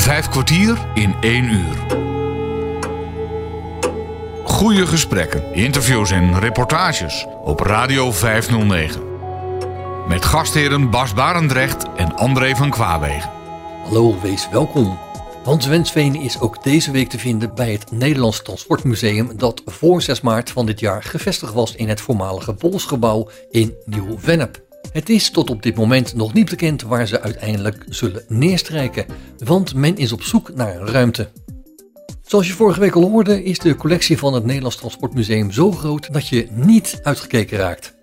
Vijf kwartier in één uur. Goede gesprekken, interviews en reportages op Radio 509. Met gastheren Bas Barendrecht en André van Kwaabegen. Hallo, wees welkom. Want Wensveen is ook deze week te vinden bij het Nederlands Transportmuseum dat voor 6 maart van dit jaar gevestigd was in het voormalige Bolsgebouw in Nieuw-Vennep. Het is tot op dit moment nog niet bekend waar ze uiteindelijk zullen neerstrijken, want men is op zoek naar een ruimte. Zoals je vorige week al hoorde, is de collectie van het Nederlands Transportmuseum zo groot dat je niet uitgekeken raakt.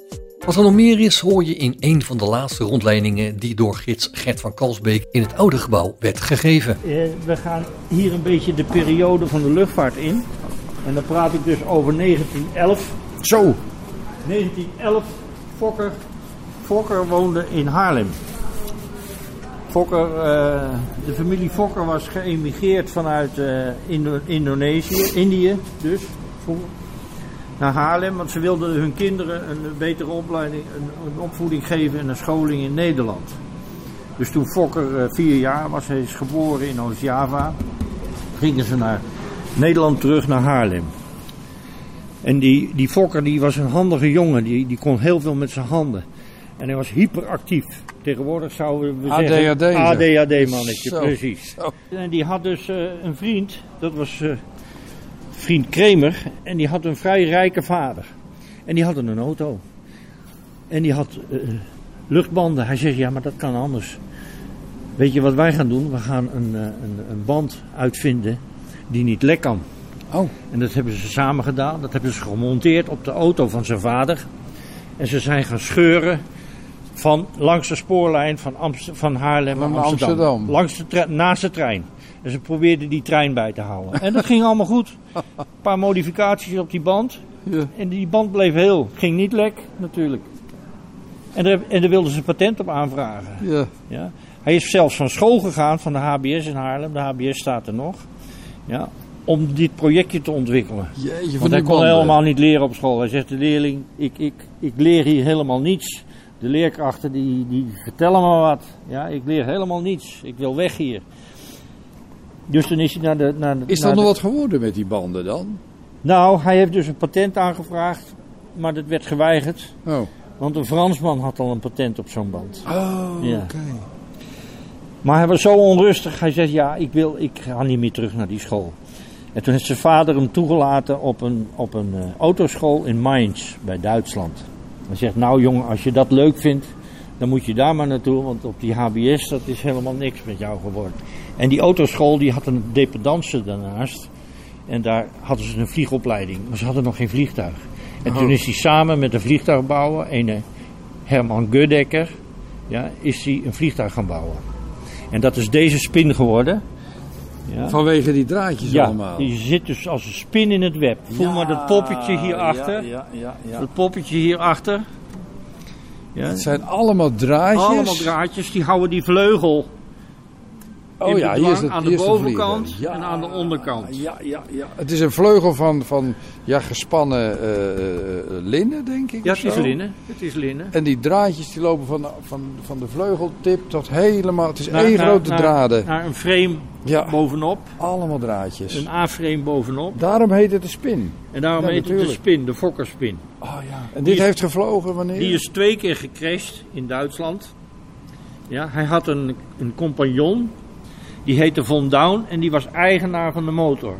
Wat er nog meer is, hoor je in een van de laatste rondleidingen die door gids Gert van Kalsbeek in het oude gebouw werd gegeven. Eh, we gaan hier een beetje de periode van de luchtvaart in. En dan praat ik dus over 1911. Zo. 1911, Fokker, Fokker woonde in Haarlem. Fokker, eh, de familie Fokker was geëmigreerd vanuit eh, Indo- Indonesië, Indië dus, naar Haarlem. Want ze wilden hun kinderen een betere opleiding, een opvoeding geven en een scholing in Nederland. Dus toen Fokker eh, vier jaar was, hij is geboren in Oost-Java, gingen ze naar Nederland terug naar Haarlem. En die, die Fokker die was een handige jongen, die, die kon heel veel met zijn handen. En hij was hyperactief. Tegenwoordig zouden we zeggen... ADHD, zeg. ADHD-mannetje, precies. Zo. En die had dus eh, een vriend, dat was eh, vriend Kremer. En die had een vrij rijke vader. En die had een auto. En die had eh, luchtbanden. Hij zegt, ja, maar dat kan anders. Weet je wat wij gaan doen? We gaan een, een, een band uitvinden die niet lek kan. Oh. En dat hebben ze samen gedaan. Dat hebben ze gemonteerd op de auto van zijn vader. En ze zijn gaan scheuren van langs de spoorlijn van, Amst- van Haarlem naar Amsterdam. Amsterdam. Langs de naast de trein. En ze probeerden die trein bij te houden. En dat ging allemaal goed. Een paar modificaties op die band. Ja. En die band bleef heel. Ging niet lek, natuurlijk. En daar, en daar wilden ze patent op aanvragen. Ja. Ja. Hij is zelfs van school gegaan, van de HBS in Haarlem. De HBS staat er nog. Ja, om dit projectje te ontwikkelen. Jeetje, Want hij kon banden. helemaal niet leren op school. Hij zegt de leerling, ik, ik, ik leer hier helemaal niets. De leerkrachten die, die vertellen me wat. Ja, ik leer helemaal niets. Ik wil weg hier. Dus dan is hij naar de... Naar de Is er nog de- wat geworden met die banden dan? Nou, hij heeft dus een patent aangevraagd. Maar dat werd geweigerd. Oh. Want een Fransman had al een patent op zo'n band. Oh, Ja. oké. Maar hij was zo onrustig. Hij zegt, ja, ik, wil, ik ga niet meer terug naar die school. En toen heeft zijn vader hem toegelaten op een, op een eh, autoschool in Mainz, bij Duitsland. Hij zegt, nou jongen, als je dat leuk vindt, dan moet je daar maar naartoe. Want op die HBS, dat is helemaal niks met jou geworden. En die autoschool, die had een dependance daarnaast. En daar hadden ze een vliegopleiding. Maar ze hadden nog geen vliegtuig. En toen is hij samen met een vliegtuigbouwer, een Herman Gödecker, ja, is hij een vliegtuig gaan bouwen. En dat is deze spin geworden. Ja, Vanwege die draadjes ja allemaal. die zit dus als een spin in het web. Voel maar dat poppetje hierachter. Ja, ja, ja, ja. Dat poppetje hierachter. Ja, Het zijn allemaal draadjes. allemaal draadjes die houden die vleugel Oh in ja, hier is het aan de hier bovenkant. Ja. en aan de onderkant. Ja, ja, ja. Het is een vleugel van, van ja, gespannen eh, eh, linnen, denk ik. Ja, het is linnen. Het is linnen. En die draadjes die lopen van, de- van, van de vleugeltip tot helemaal. Het is Naar- één naar- grote naar- draden. Naar een frame Ja, bovenop. allemaal draadjes. Een A-frame bovenop. Daarom heet het de spin. En daarom Ja, heet het de spin, de fokkerspin. Oh ja. En Die dit is- heeft gevlogen wanneer? Die is twee keer gecrashed in Duitsland. Ja, hij had een, een compagnon, die heette Von Down en die was eigenaar van de motor.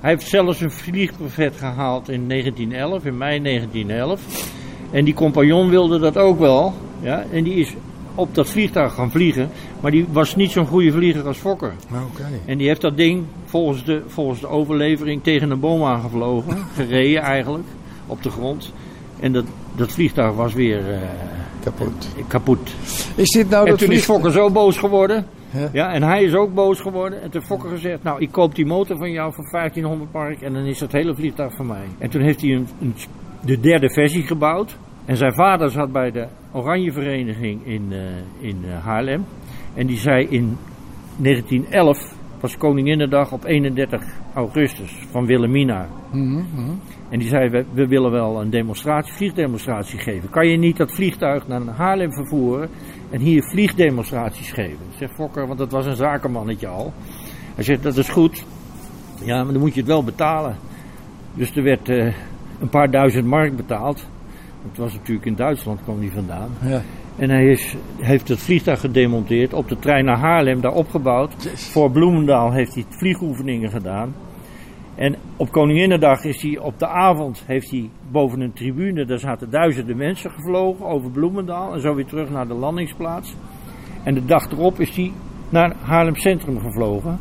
Hij heeft zelfs een vliegbuffet gehaald in 1911, in mei 1911. En die compagnon wilde dat ook wel. Ja, en die is op dat vliegtuig gaan vliegen. Maar die was niet zo'n goede vlieger als Fokker. Oké. En die heeft dat ding volgens de, volgens de overlevering tegen een boom aangevlogen. gereden eigenlijk, op de grond. En dat, dat vliegtuig was weer eh, Kapot. kapot. Is dit nou en dat toen is Fokker zo boos geworden. Ja. Ja, en hij is ook boos geworden. En toen Fokker gezegd, nou ik koop die motor van jou voor 1500 mark en dan is dat hele vliegtuig van mij. En toen heeft hij een, een, de derde versie gebouwd. En zijn vader zat bij de Oranje Vereniging in, eh, in eh, Haarlem. En die zei in 1911 Het was Koninginnedag op 31 augustus van Wilhelmina. Mhm. En die zei, we, we willen wel een demonstratie, vliegdemonstratie geven. Kan je niet dat vliegtuig naar Haarlem vervoeren en hier vliegdemonstraties geven? Zegt Fokker, want dat was een zakenmannetje al. Hij zegt, dat is goed. Ja, maar dan moet je het wel betalen. Dus er werd eh, een paar duizend mark betaald. Het was natuurlijk in Duitsland, kwam die vandaan. Ja. En hij is, heeft het vliegtuig gedemonteerd, op de trein naar Haarlem daar opgebouwd. Voor Bloemendaal heeft hij vliegoefeningen gedaan. En op Koninginnedag is hij op de avond heeft hij boven een tribune, daar zaten duizenden mensen gevlogen over Bloemendaal en zo weer terug naar de landingsplaats. En de dag erop is hij naar Haarlem Centrum gevlogen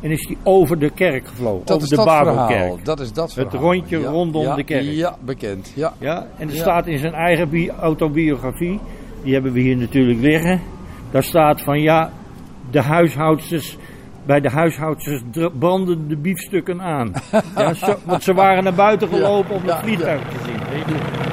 en is hij over de kerk gevlogen, Dat over de. Babelkerk. Dat is dat Het verhaal. rondje rondom ja, de kerk. Ja, bekend. Ja. Ja, en er Ja. staat in zijn eigen bi- autobiografie, die hebben we hier natuurlijk liggen. Daar staat van ja, de huishoudsters, bij de huishoudsters branden de biefstukken aan. ja, zo, want ze waren naar buiten gelopen om het vliegtuig te zien. weet je.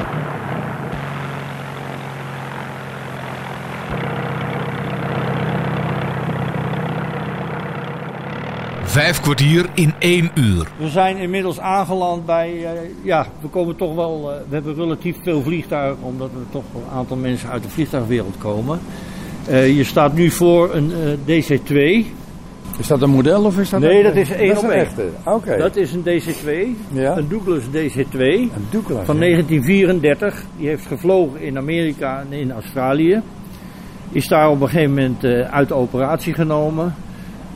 Vijf kwartier in één uur. We zijn inmiddels aangeland bij, eh, ja, we komen toch wel, eh, we hebben relatief veel vliegtuigen, omdat er toch een aantal mensen uit de vliegtuigwereld komen. Eh, je staat nu voor een eh, DC-2. Is dat een model of is dat Nee, een- dat is één dat op een één. Dat is een DC-2, Ja. een Douglas DC-2 Een Douglas. van ja. 1934. Die heeft gevlogen in Amerika en in Australië. Is daar op een gegeven moment eh, uit de operatie genomen.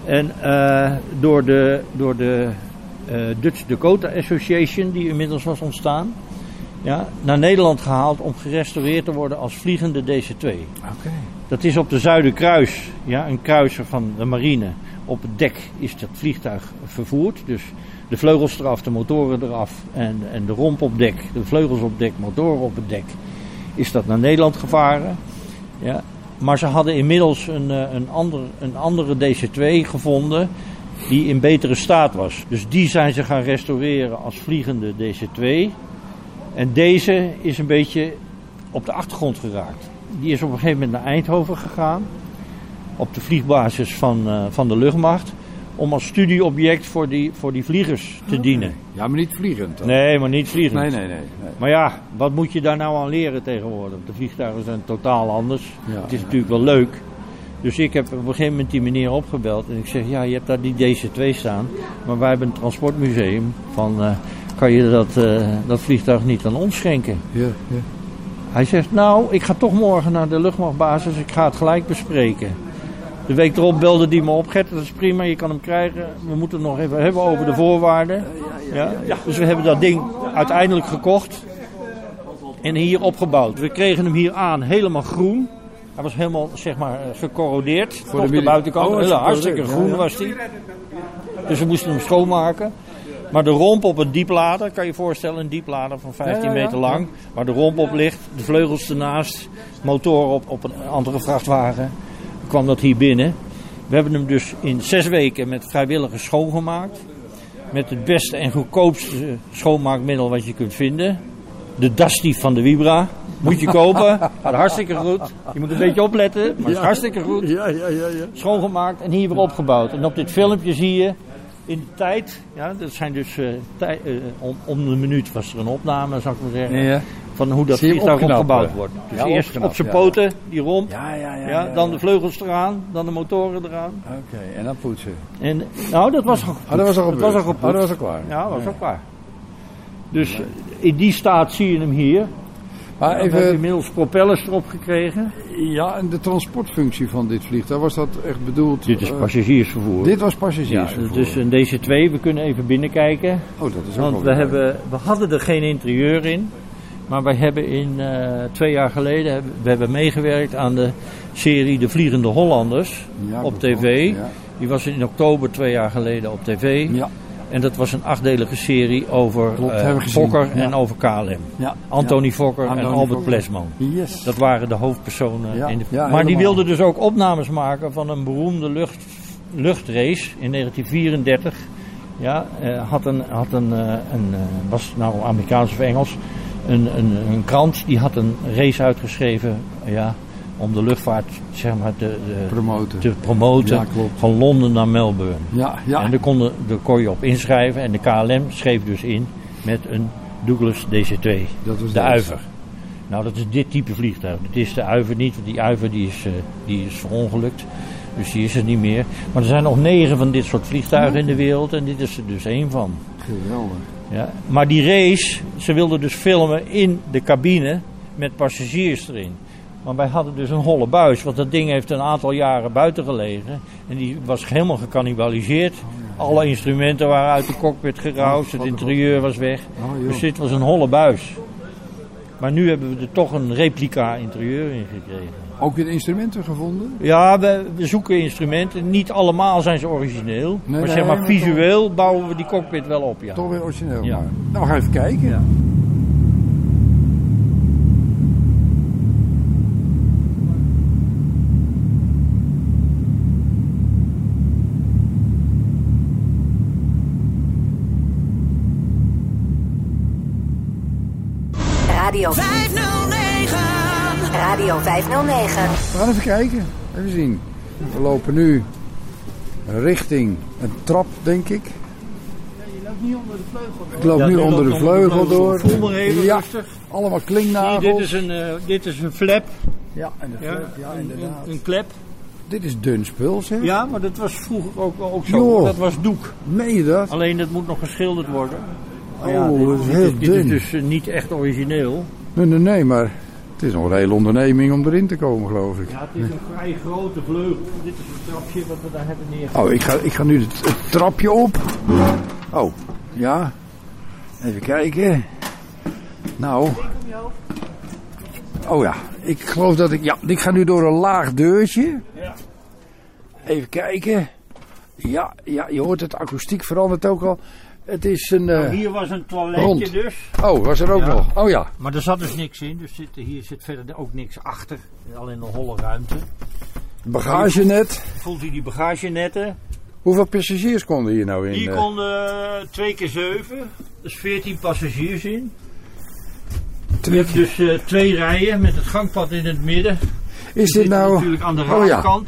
En eh, door de, door de eh, Dutch Dakota Association, die inmiddels was ontstaan, ja, naar Nederland gehaald om gerestaureerd te worden als vliegende DC-2. Oké. Dat is op de Zuiderkruis, ja, een kruiser van de marine. Op het dek is dat vliegtuig vervoerd. Dus de vleugels eraf, de motoren eraf en, en de romp op dek, de vleugels op dek, motoren op het dek. Is dat naar Nederland gevaren. Ja. Maar ze hadden inmiddels een, eh, een, ander, een andere DC-2 gevonden die in betere staat was. Dus die zijn ze gaan restaureren als vliegende DC-2. En deze is een beetje op de achtergrond geraakt. Die is op een gegeven moment naar Eindhoven gegaan. Op de vliegbasis van, eh, van de luchtmacht. Om als studieobject voor die, voor die vliegers te dienen. Ja, maar niet vliegend. dan. Nee, maar niet vliegend. nee, nee. nee, nee. Maar ja, wat moet je daar nou aan leren tegenwoordig? De vliegtuigen zijn totaal anders. Ja, het is ja. natuurlijk wel leuk. Dus ik heb op een gegeven moment die meneer opgebeld. En ik zeg, ja, je hebt daar die DC-2 staan. Maar wij hebben een transportmuseum. Van, eh, kan je dat, eh, dat vliegtuig niet aan ons schenken? Ja, ja. Hij zegt, nou, ik ga toch morgen naar de luchtmachtbasis. Ik ga het gelijk bespreken. De week erop belde die me op. Gert, dat is prima, je kan hem krijgen. We moeten het nog even hebben over de voorwaarden. Ja, Dus we hebben dat ding uiteindelijk gekocht. En hier opgebouwd. We kregen hem hier aan helemaal groen. Hij was helemaal, zeg maar, eh, gecorrodeerd. Voor de de, buitenkant. Oh, Heel hartstikke groen was hij. Dus we moesten hem schoonmaken. Maar de romp op een dieplader, kan je je voorstellen, een dieplader van 15 Ja, ja, ja. meter lang. Waar de romp op ligt, de vleugels ernaast, motor op, op een andere vrachtwagen. Kwam dat hier binnen. We hebben hem dus in zes weken met vrijwilligers schoongemaakt. Met het beste en goedkoopste schoonmaakmiddel wat je kunt vinden. De Dusty van de Vibra. Moet je kopen. Gaat hartstikke goed. Je moet een beetje opletten, maar het is hartstikke goed Ja, ja, ja, ja. schoongemaakt en hier weer opgebouwd. En op dit filmpje zie je in de tijd, ja, dat zijn dus eh, tij- eh, om, om de minuut was er een opname, zou ik maar zeggen, Ja, van hoe dat vliegtuig opgebouwd wordt. Dus Ja, eerst op zijn ja, poten, die romp, ja, ja, ja, ja, ja, dan ja. de vleugels eraan, dan de motoren eraan. Oké, en dan poetsen. En nou, dat was al Oh, dat was al dat was al Oh, gepoetst. dat was al klaar. Ja, dat was al klaar. Dus in die staat zie je hem hier. Maar We hebben even, inmiddels propellers erop gekregen. ja, en de transportfunctie van dit vliegtuig, was dat echt bedoeld? Dit is eh, passagiersvervoer. dit was ja, passagiersvervoer. dus een DC-2, we kunnen even binnenkijken. Oh, dat is ook Want we, hebben, we hadden er geen interieur in. Maar wij hebben in eh, twee jaar geleden hebben, we hebben meegewerkt aan de serie De Vliegende Hollanders Ja, op tv. Ja. Die was in oktober twee jaar geleden op tv. Ja. En dat was een achtdelige serie over Klopt, eh. Fokker en over KLM. Ja. Anthony Fokker en Albert Fokker. Plesman. Yes. Dat waren de hoofdpersonen. Ja, in de, maar die wilden dus ook opnames maken van een beroemde lucht, luchtrace in 1934. Ja, eh, had een, had een, een was het nou Amerikaans of Engels, een, een, een krant die had een race uitgeschreven ja, om de luchtvaart zeg maar, te, de- Promoten. te promoten Ja, van Londen naar Melbourne. Ja, ja. En daar, daar kon je op inschrijven en de KLM schreef dus in met een Douglas DC-2, Dat was de. Uiver. Nou, dat is dit type vliegtuig. Dit is de Uiver niet, want die Uiver die is, eh, die is verongelukt. Dus die is er niet meer. Maar er zijn nog negen van dit soort vliegtuigen in de wereld en dit is er dus één van. Geweldig. Ja. Maar die race, ze wilden dus filmen in de cabine met passagiers erin. Maar wij hadden dus een holle buis, want dat ding heeft een aantal jaren buiten gelegen. En die was helemaal gecannibaliseerd. Alle instrumenten waren uit de cockpit geroust, het interieur was weg. Oh. Dus dit was een holle buis. Maar nu hebben we er toch een replica interieur in gekregen. Ook weer instrumenten gevonden? Ja, we, we zoeken instrumenten. Niet allemaal zijn ze origineel. Nee, maar nee, zeg maar maar visueel bouwen we die cockpit wel op, ja. Toch weer origineel. Ja. maar. Nou, we gaan even kijken. Ja. Radio 509. Radio 509. We gaan even kijken. Even zien. We lopen nu richting een trap, denk ik. Ik loop Ja, nu nu onder loopt de onder de vleugel vleugel. door. Voel even ja, rustig. allemaal Zie je, klinknagels. dit, is een, eh, dit is een flap. Ja, en de Ja, flap, ja, een, inderdaad. een, een klep. Dit is dun spul, zeg. Ja, maar dat was vroeger ook, ook zo. Dat was doek. Meen je dat? Alleen dat moet nog geschilderd worden. Oh, dat is dit, heel dit, dit dun. is dus eh, niet echt origineel. Nee, nee, nee, maar het is nog een hele onderneming om erin te komen, geloof ik. Ja, het is een vrij grote vleugel. Dit is het trapje wat we daar hebben neergezet. Oh, ik ga, ik ga nu het, het trapje op. Oh, ja. Even kijken. Nou. Oh ja, ik geloof dat ik... Ja, ik ga nu door een laag deurtje. Ja. Even kijken. Ja, ja, je hoort het, de akoestiek verandert ook al. Het is een... eh, Hier was een toiletje rond. dus. Oh, was er ook Ja. nog? Oh ja. Maar er zat dus niks in. Dus zit, hier zit verder ook niks achter. Alleen een holle ruimte. Bagagenet. Voelt u die bagagenetten? Hoeveel passagiers konden hier nou in? Hier eh? konden twee keer zeven. Dus 14 passagiers in. Je Twee hebt dus eh, twee rijen met het gangpad in het midden. Is dit nou... Natuurlijk aan de Oh ja.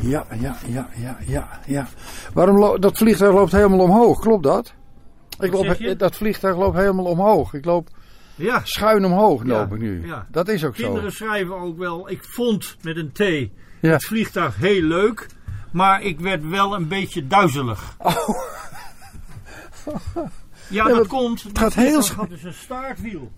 Ja, ja, ja, ja, ja, ja. Waarom dat vliegtuig loopt helemaal omhoog, klopt dat? Ik loop, dat vliegtuig loopt helemaal omhoog. Ik loop Ja. schuin omhoog, Ja, loop ik nu. ja. Dat is ook Kinderen zo. schrijven ook wel, ik vond met een T het vliegtuig heel leuk. Maar ik werd wel een beetje duizelig. Ja, dat dat komt. Het gaat heel vliegtuig had dus een staartwiel.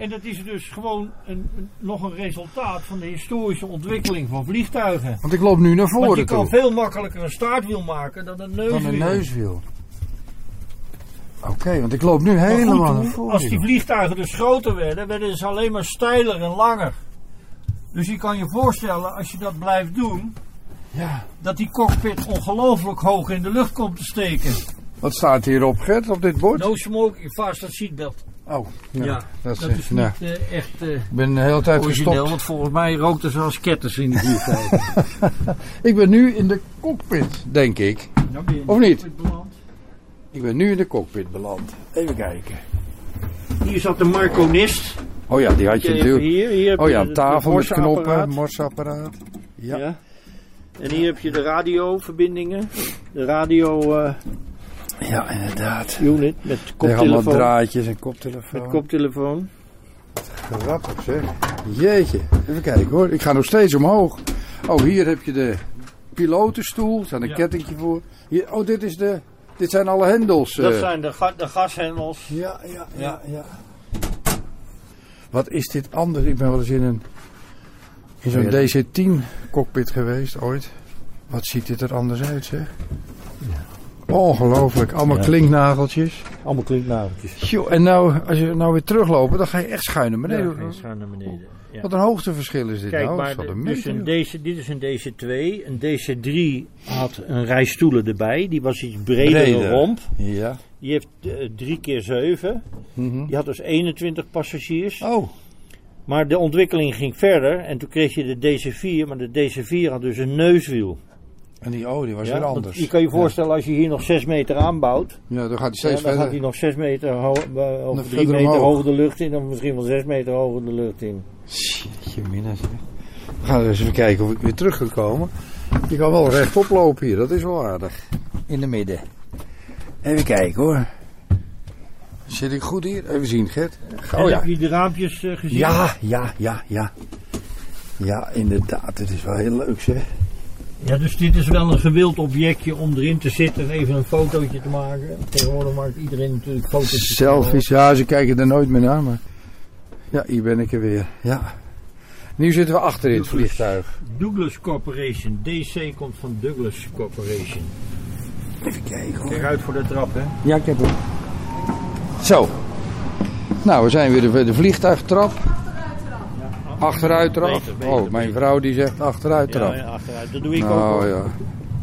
En dat is dus gewoon een, een- nog een resultaat van de historische ontwikkeling van vliegtuigen. Want ik loop nu naar Want je voren kan veel makkelijker een staartwiel maken dan een neuswiel. Van een neuswiel. Oké, want ik loop nu goed, helemaal naar voren. als die vliegtuigen dus groter werden, werden ze alleen maar steiler en langer. Dus je kan je voorstellen, als je dat blijft doen, Ja. dat die cockpit ongelooflijk hoog in de lucht komt te steken. Wat staat hierop, Gert, op dit bord? No smoking, fast on seatbelt. Oh, ja. Ja, dat, dat is, is nou, niet eh, echt eh, ik ben de hele tijd origineel, gestopt. want volgens mij rookten ze als ketters in die vliegtuigen. Ik ben nu in de cockpit, denk ik. Nou ben je in Of de niet? Ik ben nu in de cockpit beland. Even kijken. Hier zat de Marconist. Oh ja, die had je natuurlijk. hier, hier Oh ja, de- tafel de met knoppen, morsapparaat. Ja. Ja. En hier heb je de radioverbindingen. De radio eh, Ja, inderdaad. unit met Leg allemaal koptelefoon. draadjes en koptelefoon. Met koptelefoon. Grappig zeg. Jeetje. Even kijken hoor. Ik ga nog steeds omhoog. Oh, hier heb je de pilotenstoel. Er staat een Ja. kettingje voor. Hier, oh, dit, is de, dit zijn alle hendels. Dat eh. zijn de, ga- de gashendels. Ja, ja, ja, ja. Wat is dit anders? Ik ben wel eens in een in zo'n Ja. DC-10 cockpit geweest ooit. Wat ziet dit er anders uit zeg. Ongelooflijk. Allemaal Ja. klinknageltjes. Allemaal klinknageltjes. Joh, en nou, als je nou weer teruglopen, dan ga je echt schuin naar beneden. Naar beneden. Ja. Wat een hoogteverschil is dit Kijk, nou? maar dus een. DC, dit is een DC2. Een DC3 had een rij stoelen erbij. Die was iets bredere Breder. romp. Ja. Die heeft eh, drie keer zeven. Mhm. Die had dus 21 passagiers. Oh, Maar de ontwikkeling ging verder. En toen kreeg je de DC4. Maar de DC4 had dus een neuswiel. En die, oh, die was Ja, weer anders. je kan je voorstellen als je hier nog 6 meter aanbouwt. Ja, dan gaat hij Ja, dan verder. gaat hij nog 6 meter eh, of Nog 3 verder meter omhoog. hoger de lucht in. Of misschien wel 6 meter hoger de lucht in. Jeetje, mina zeg. We gaan eens even kijken of ik weer terug kan komen. Je kan wel rechtop lopen hier, dat is wel aardig. In de midden. Even kijken hoor. Zit ik goed hier? Even zien, Gert. Oh ja. heb je de raampjes eh, gezien? Ja, ja, ja, ja. Ja, inderdaad. Het is wel heel leuk zeg. Ja, dus dit is wel een gewild objectje om erin te zitten en even een fotootje te maken. Tegenwoordig maakt iedereen natuurlijk foto's. Selfies, ja, ze kijken er nooit meer naar, maar... Ja, hier ben ik er weer. Ja. Nu zitten we achter in het vliegtuig. Douglas Corporation. DC komt van Douglas Corporation. Even kijken hoor. Kijk uit voor de trap, hè. Ja, ik heb hem. Zo. Nou, we zijn weer bij de vliegtuigtrap. Beter, beter, Oh, mijn vrouw die zegt achteruittrap. Ja, ja, achteruit. Dat doe ik ook. Nou hoor. ja.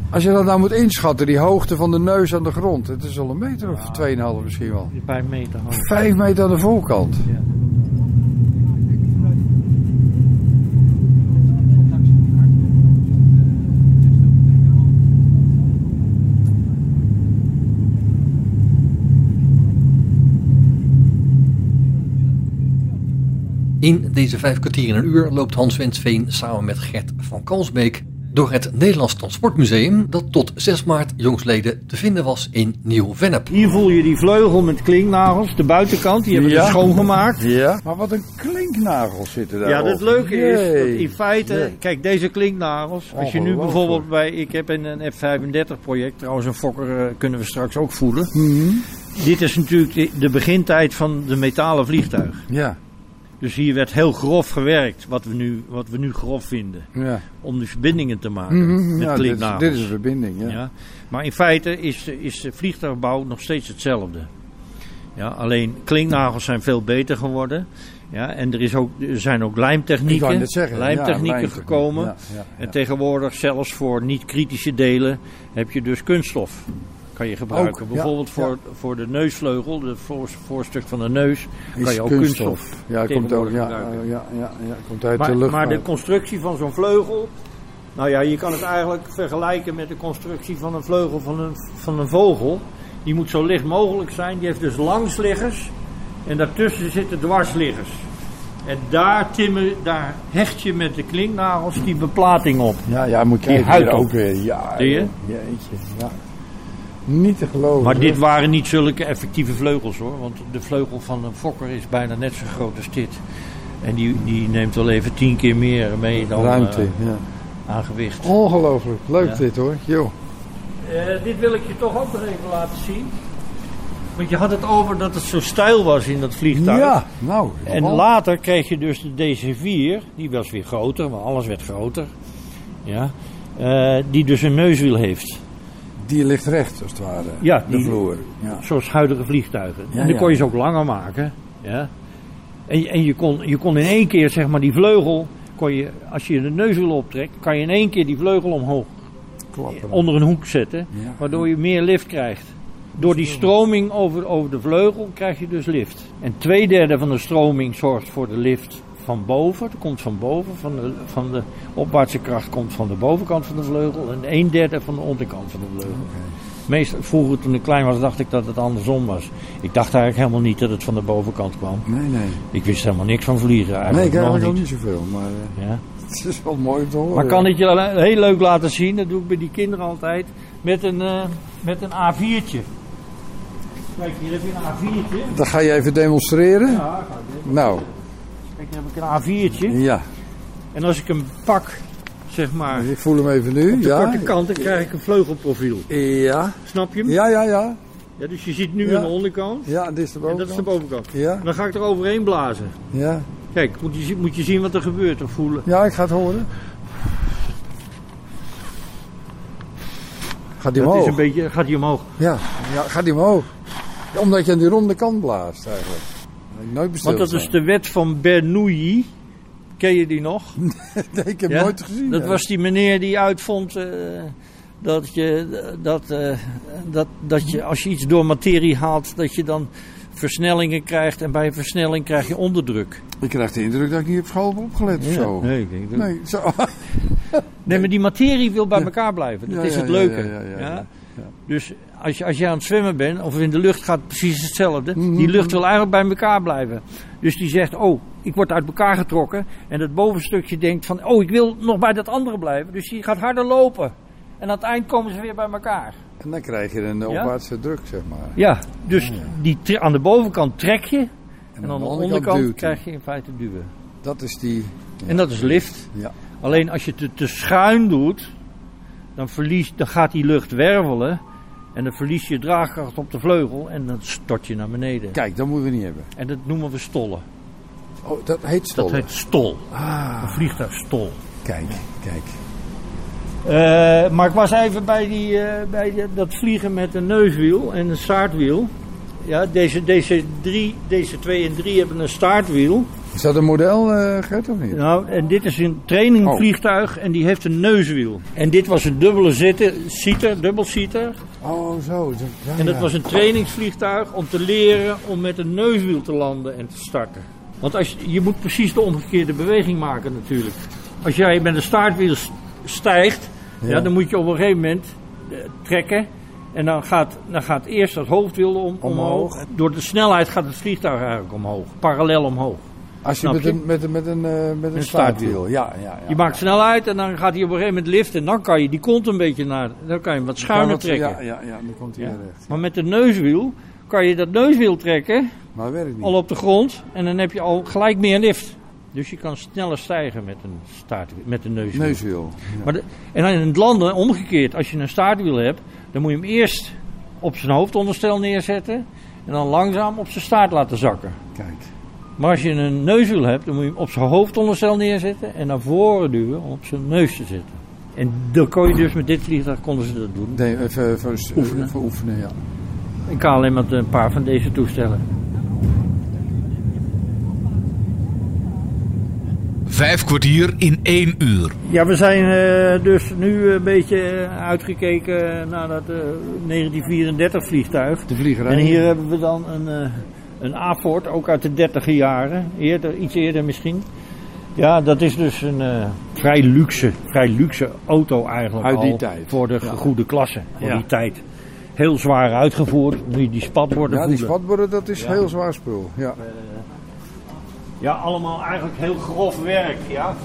Als je dat nou moet inschatten, die hoogte van de neus aan de grond. Het is al een meter of 2,5 misschien wel. Vijf meter hoog. 5 meter aan de voorkant. Ja. In deze vijf kwartier in een uur loopt Hans Wensveen samen met Gert van Kalsbeek door het Nederlands Transportmuseum dat tot 6 maart jongsleden te vinden was in Nieuw-Vennep. Hier voel je die vleugel met klinknagels, de buitenkant, die hebben Ja. we schoongemaakt. Ja. Maar wat een klinknagels zitten daar. Ja, het leuke is dat in feite, Jee. kijk deze klinknagels, als je nu bijvoorbeeld bij, ik heb in een F35 project, trouwens een Fokker eh, kunnen we straks ook voelen. Mhm. Dit is natuurlijk de, de begintijd van de metalen vliegtuig. Ja, Dus hier werd heel grof gewerkt, wat we nu, wat we nu grof vinden, ja. om die verbindingen te maken Mhm, met ja dit, is, klinknagels. dit is een verbinding, ja. Ja. Maar in feite is, de- is de vliegtuigbouw nog steeds hetzelfde. Ja, alleen klinknagels zijn veel beter geworden. Ja, en er, is ook, er zijn ook lijmtechnieken, zeggen. lijmtechnieken ja, gekomen. Ja, ja, En tegenwoordig zelfs voor niet-kritische delen heb je dus kunststof. Kan je gebruiken. Ook, ja, Bijvoorbeeld voor, ja. voor de neusvleugel, het voor, voorstuk van de neus, Is kan je ook kunststof. Ja, komt ook, ja, gebruiken. ja, ja, ja, komt uit Maar, de lucht. maar de constructie van zo'n vleugel. Nou ja, je kan het eigenlijk vergelijken met de constructie van een vleugel van een, van een vogel. Die moet zo licht mogelijk zijn. Die heeft dus langsliggers. En daartussen zitten dwarsliggers. En daar, timmer, daar hecht je met de klinknagels die beplating op. Ja, ja, moet Die kijken. huid ook weer. Ja, Zie je? Jeetje, ja. Niet te geloven. Maar dit waren niet zulke effectieve vleugels hoor. Want de vleugel van een fokker is bijna net zo groot als dit. En die, die neemt wel even tien keer meer mee dan Ruimte, eh, ja. aan gewicht. Ongelooflijk. Leuk Ja. dit hoor. Jo. Eh, dit wil ik je toch ook nog even laten zien. Want je had het over dat het zo stijl was in dat vliegtuig. Ja, nou. En later kreeg je dus de DC-4, die was weer groter, want alles werd groter. Ja. Eh, die dus een neuswiel heeft. Die ligt recht, als het ware. Ja, de vloer. Ja. Zoals huidige vliegtuigen. Ja, en dan kon je ze ook langer maken. Ja. En, je- en je, kon, je kon in één keer, zeg maar, die vleugel, kon je, als je de neuswiel optrekt, kan je in één keer die vleugel omhoog Klappen. onder een hoek zetten. Waardoor je meer lift krijgt. Door die stroming over, over de vleugel krijg je dus lift. En twee derde van de stroming zorgt voor de lift van boven. Dat komt van boven. Van de, van de opwaartse kracht komt van de bovenkant van de vleugel. En een derde van de onderkant van de vleugel. Meestal, vroeger toen ik klein was dacht ik dat het andersom was. Ik dacht eigenlijk helemaal niet dat het van de bovenkant kwam. Nee, nee. Ik wist helemaal niks van vliegen Nee, eigenlijk. ik eigenlijk nog ook niet. zoveel. Maar eh, Ja. het is wel mooi om te horen. Maar kan ik je heel leuk laten zien, dat doe ik bij die kinderen altijd, met een, eh, met een A4'tje. Kijk, hier heb je een A4'tje. Dan ga je even demonstreren? Ja, ga ik Nou, Kijk, hier heb ik een A4'tje. ja. En als ik hem pak, zeg maar, Ik voel hem even nu. op de ja. korte kant, dan krijg ik een vleugelprofiel. Ja. Snap je hem? Ja, ja, ja. Ja, dus je ziet nu Ja. aan de onderkant. Ja, dit is de En bovenkant. dat is de bovenkant. Ja, En dan ga ik er overheen blazen. ja. Kijk, moet je, moet je zien wat er gebeurt of voelen. Ja, ik ga het horen. Gaat die Dat is een beetje, gaat hij omhoog. Ja, ja, gaat die omhoog. Omdat je aan die ronde kant blaast eigenlijk. Nooit besteld. Want dat is de wet van Bernoulli. Ken je die nog? Nee, ik heb Ja? nooit gezien. Dat ja. was die meneer die uitvond eh, dat, je, dat, eh, dat, dat je als je iets door materie haalt, dat je dan versnellingen krijgt. En bij versnelling krijg je onderdruk. Ik krijg de indruk dat ik niet op school heb opgelet of zo. Nee, ik denk dat- Nee, zo. nee, maar die materie wil bij elkaar blijven. Dat is het leuke. ja. Dus als je, als je aan het zwemmen bent, of in de lucht gaat precies hetzelfde. Die lucht wil eigenlijk bij elkaar blijven. Dus die zegt, oh, ik word uit elkaar getrokken. En het bovenstukje denkt van, oh, ik wil nog bij dat andere blijven. Dus die gaat harder lopen. En aan het eind komen ze weer bij elkaar. En dan krijg je een opwaartse druk, zeg maar. Ja, dus die aan de bovenkant trek je. En, aan aan de de onderkant, duwt krijg je in feite duwen. Dat is die... En dat is lift. Ja. Alleen als je het te, te schuin doet, dan, verlies, dan gaat die lucht wervelen. En dan verlies je draagkracht op de vleugel en dan stort je naar beneden. Kijk, dat moeten we niet hebben. En dat noemen we stollen. Oh, dat heet stollen. Dat heet stol. Ah, Een vliegtuigstol. kijk, kijk. Eh, maar ik was even bij, die, eh, bij die- dat vliegen met een neuswiel en een staartwiel. Ja, deze, deze, drie, deze twee en drie hebben een staartwiel. Is dat een model, eh Gert, of niet? Nou, en dit is een trainingvliegtuig en die heeft een neuswiel. En dit was een dubbele zitten, seater, dubbelseater. Oh, zo. ja, En dat ja. was een trainingsvliegtuig om te leren om met een neuswiel te landen en te starten. Want als je, je moet precies de omgekeerde beweging maken natuurlijk. Als jij met een staartwiel s- stijgt, ja. Ja. dan moet je op een gegeven moment eh, trekken. En dan gaat, dan gaat eerst het hoofdwiel om, omhoog. Omhoog. Door de snelheid gaat het vliegtuig eigenlijk omhoog. Parallel omhoog. Als je met je? een, met een, met een, eh, met een Een staartwiel. Ja, ja, ja. Je maakt snelheid en dan gaat hij op een gegeven moment liften. En dan kan je die kont een beetje naar. Dan kan je hem wat schuiner trekken. Ja, ja, ja, dan komt hij recht. Maar met de neuswiel kan je dat neuswiel trekken. Maar werkt niet. al op de grond en dan heb je al gelijk meer lift. Dus je kan sneller stijgen met een, staart, met een neuswiel. Neuswiel. Ja. Maar de- en dan in het landen omgekeerd, als je een staartwiel hebt, dan moet je hem eerst op zijn hoofdonderstel neerzetten en dan langzaam op zijn staart laten zakken. Kijk. Maar als je een neuswiel hebt, dan moet je hem op zijn hoofdonderstel neerzetten en naar voren duwen om op zijn neus te zitten. En dan kon je dus met dit vliegtuig konden ze dat doen. Nee, even, even, Oefenen. oefenen. Even oefenen, ja. Ik kan alleen met een paar van deze toestellen. Vijf kwartier in één uur. Ja, we zijn eh, dus nu een beetje eh, uitgekeken naar dat eh, 1934 vliegtuig. De vliegerij. En hier hebben we dan een, eh een A-Ford, ook uit de 30 jaren, eerder, iets eerder misschien. Ja, dat is dus een eh, vrij, luxe, vrij luxe auto eigenlijk Uit die al tijd. voor de Ja. goede klasse, voor Ja. die tijd. Heel zwaar uitgevoerd, nu die spatborden Ja, die voelen. spatborden, dat is Ja. heel zwaar spul. Ja. Ja, allemaal eigenlijk heel grof werk, ja,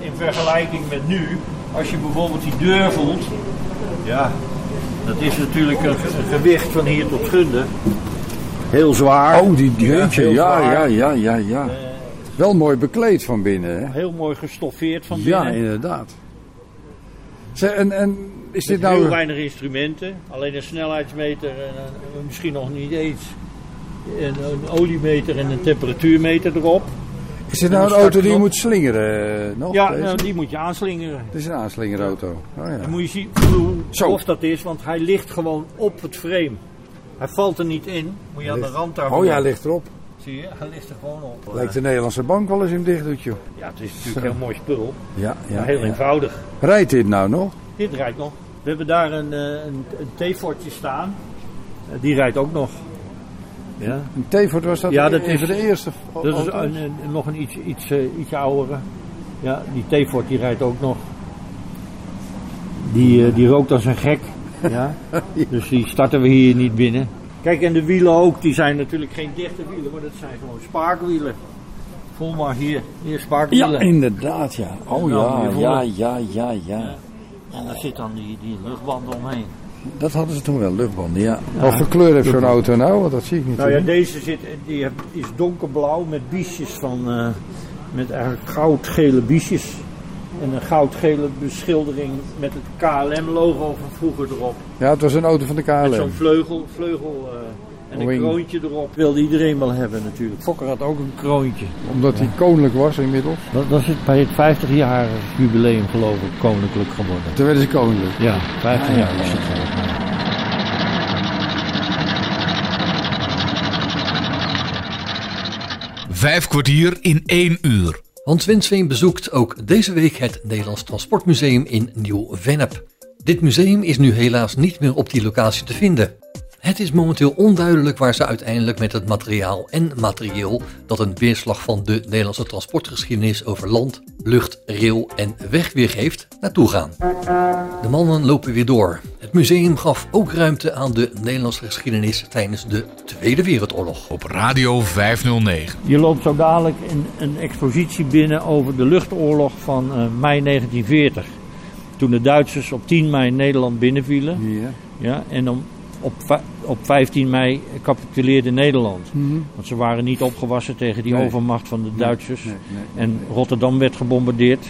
in vergelijking met nu. Als je bijvoorbeeld die deur voelt, ja, dat is natuurlijk een, een gewicht van hier tot Gunde. Heel zwaar. Oh, die jeetje. heel Ja, ja, ja, ja, ja. Eh, Wel mooi bekleed van binnen, hè? heel mooi gestoffeerd van Ja, binnen. inderdaad. Zeg, en, en is dit Met heel nou... weinig instrumenten, alleen een snelheidsmeter en een- misschien nog niet eens. En een oliemeter en een temperatuurmeter erop. Is dit nou een een auto die je moet slingeren? eh, nog? Ja, nou, die moet je aanslingeren. Het is een aanslingerauto. Oh, ja. Dan moet je zien hoe grof dat is, want hij ligt gewoon op het frame. Hij valt er niet in, moet je aan de rand daarvan. Oh ja, hij ligt erop. Zie je, hij ligt er gewoon op. Lijkt de Nederlandse bank wel eens hem dicht doet, joh. Ja, het is natuurlijk een heel mooi spul. Ja, ja. maar heel ja. eenvoudig. Rijdt dit nou nog? Dit rijdt nog. We hebben daar een, eh, een, een T-fortje staan. Eh, die rijdt ook nog. Ja. Een T-Ford was dat, Ja, dat is- de eerste Dat is een, een- nog een iets, iets, eh, iets oudere. Ja, die T-fort die rijdt ook nog. Die, eh, die rookt als een gek. Ja. Dus die starten we hier niet binnen. Kijk, en de wielen ook, die zijn natuurlijk geen dichte wielen, maar dat zijn gewoon spaakwielen. Voel maar hier, hier spaakwielen. Ja, inderdaad, ja. Oh ja, ja, ja, ja, ja. En daar zit dan die, die luchtband omheen. Dat hadden ze toen wel, luchtbanden, ja. Wat voor kleur heeft zo'n auto nou? Want dat zie ik niet. Nou ja, deze zit, die is donkerblauw met biesjes van, eh, met eigenlijk goudgele biesjes. En een goudgele beschildering met het KLM-logo van vroeger erop. Ja, het was een auto van de Met zo'n KLM. vleugel, vleugel eh, en een kroontje erop. Wilde iedereen wel hebben natuurlijk. Fokker had ook een kroontje. Omdat hij koninklijk was inmiddels. Dat, dat is bij het 50-jarig jubileum geloof ik koninklijk geworden. Toen werden ze koninklijk. Ja, 50 Ja, jaar het. ja. Vijf kwartier in één uur. Hans Winsveen bezoekt ook deze week het Nederlands Transportmuseum in Nieuw-Vennep. Dit museum is nu helaas niet meer op die locatie te vinden. Het is momenteel onduidelijk waar ze uiteindelijk met het materiaal en materieel dat een weerslag van de Nederlandse transportgeschiedenis over land, lucht, rail en weg weergeeft naartoe gaan. De mannen lopen weer door. Het museum gaf ook ruimte aan de Nederlandse geschiedenis tijdens de Tweede Wereldoorlog. Op Radio 509. Je loopt zo dadelijk een, een expositie binnen over de luchtoorlog van eh, mei 1940. Toen de Duitsers op 10 mei Nederland binnenvielen. Hier. Ja, en dan op, op 15 mei capituleerde Nederland. Want ze waren niet opgewassen tegen die Nee. overmacht van de Duitsers. Nee, nee. En Rotterdam werd gebombardeerd.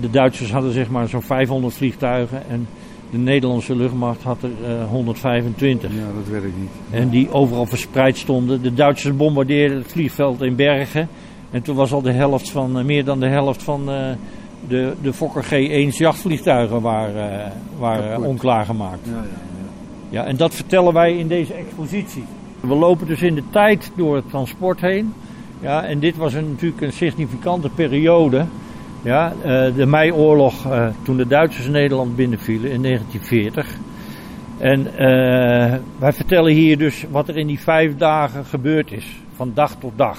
De Duitsers hadden zeg maar zo'n 500 vliegtuigen en de Nederlandse luchtmacht had er eh, 125. Ja, dat werkt niet. En die overal verspreid stonden. De Duitsers bombardeerden het vliegveld in Bergen. En toen was al de helft van, eh, meer dan de helft van eh, de, de Fokker G1's jachtvliegtuigen waren, eh, waren onklaargemaakt. Ja, ja, ja. En dat vertellen wij in deze expositie. We lopen dus in de tijd door het transport heen. Ja, en dit was een, natuurlijk een significante periode. Ja, eh, de meioorlog, eh, toen de Duitsers Nederland binnenvielen in 1940. En eh, wij vertellen hier dus wat er in die vijf dagen gebeurd is, van dag tot dag.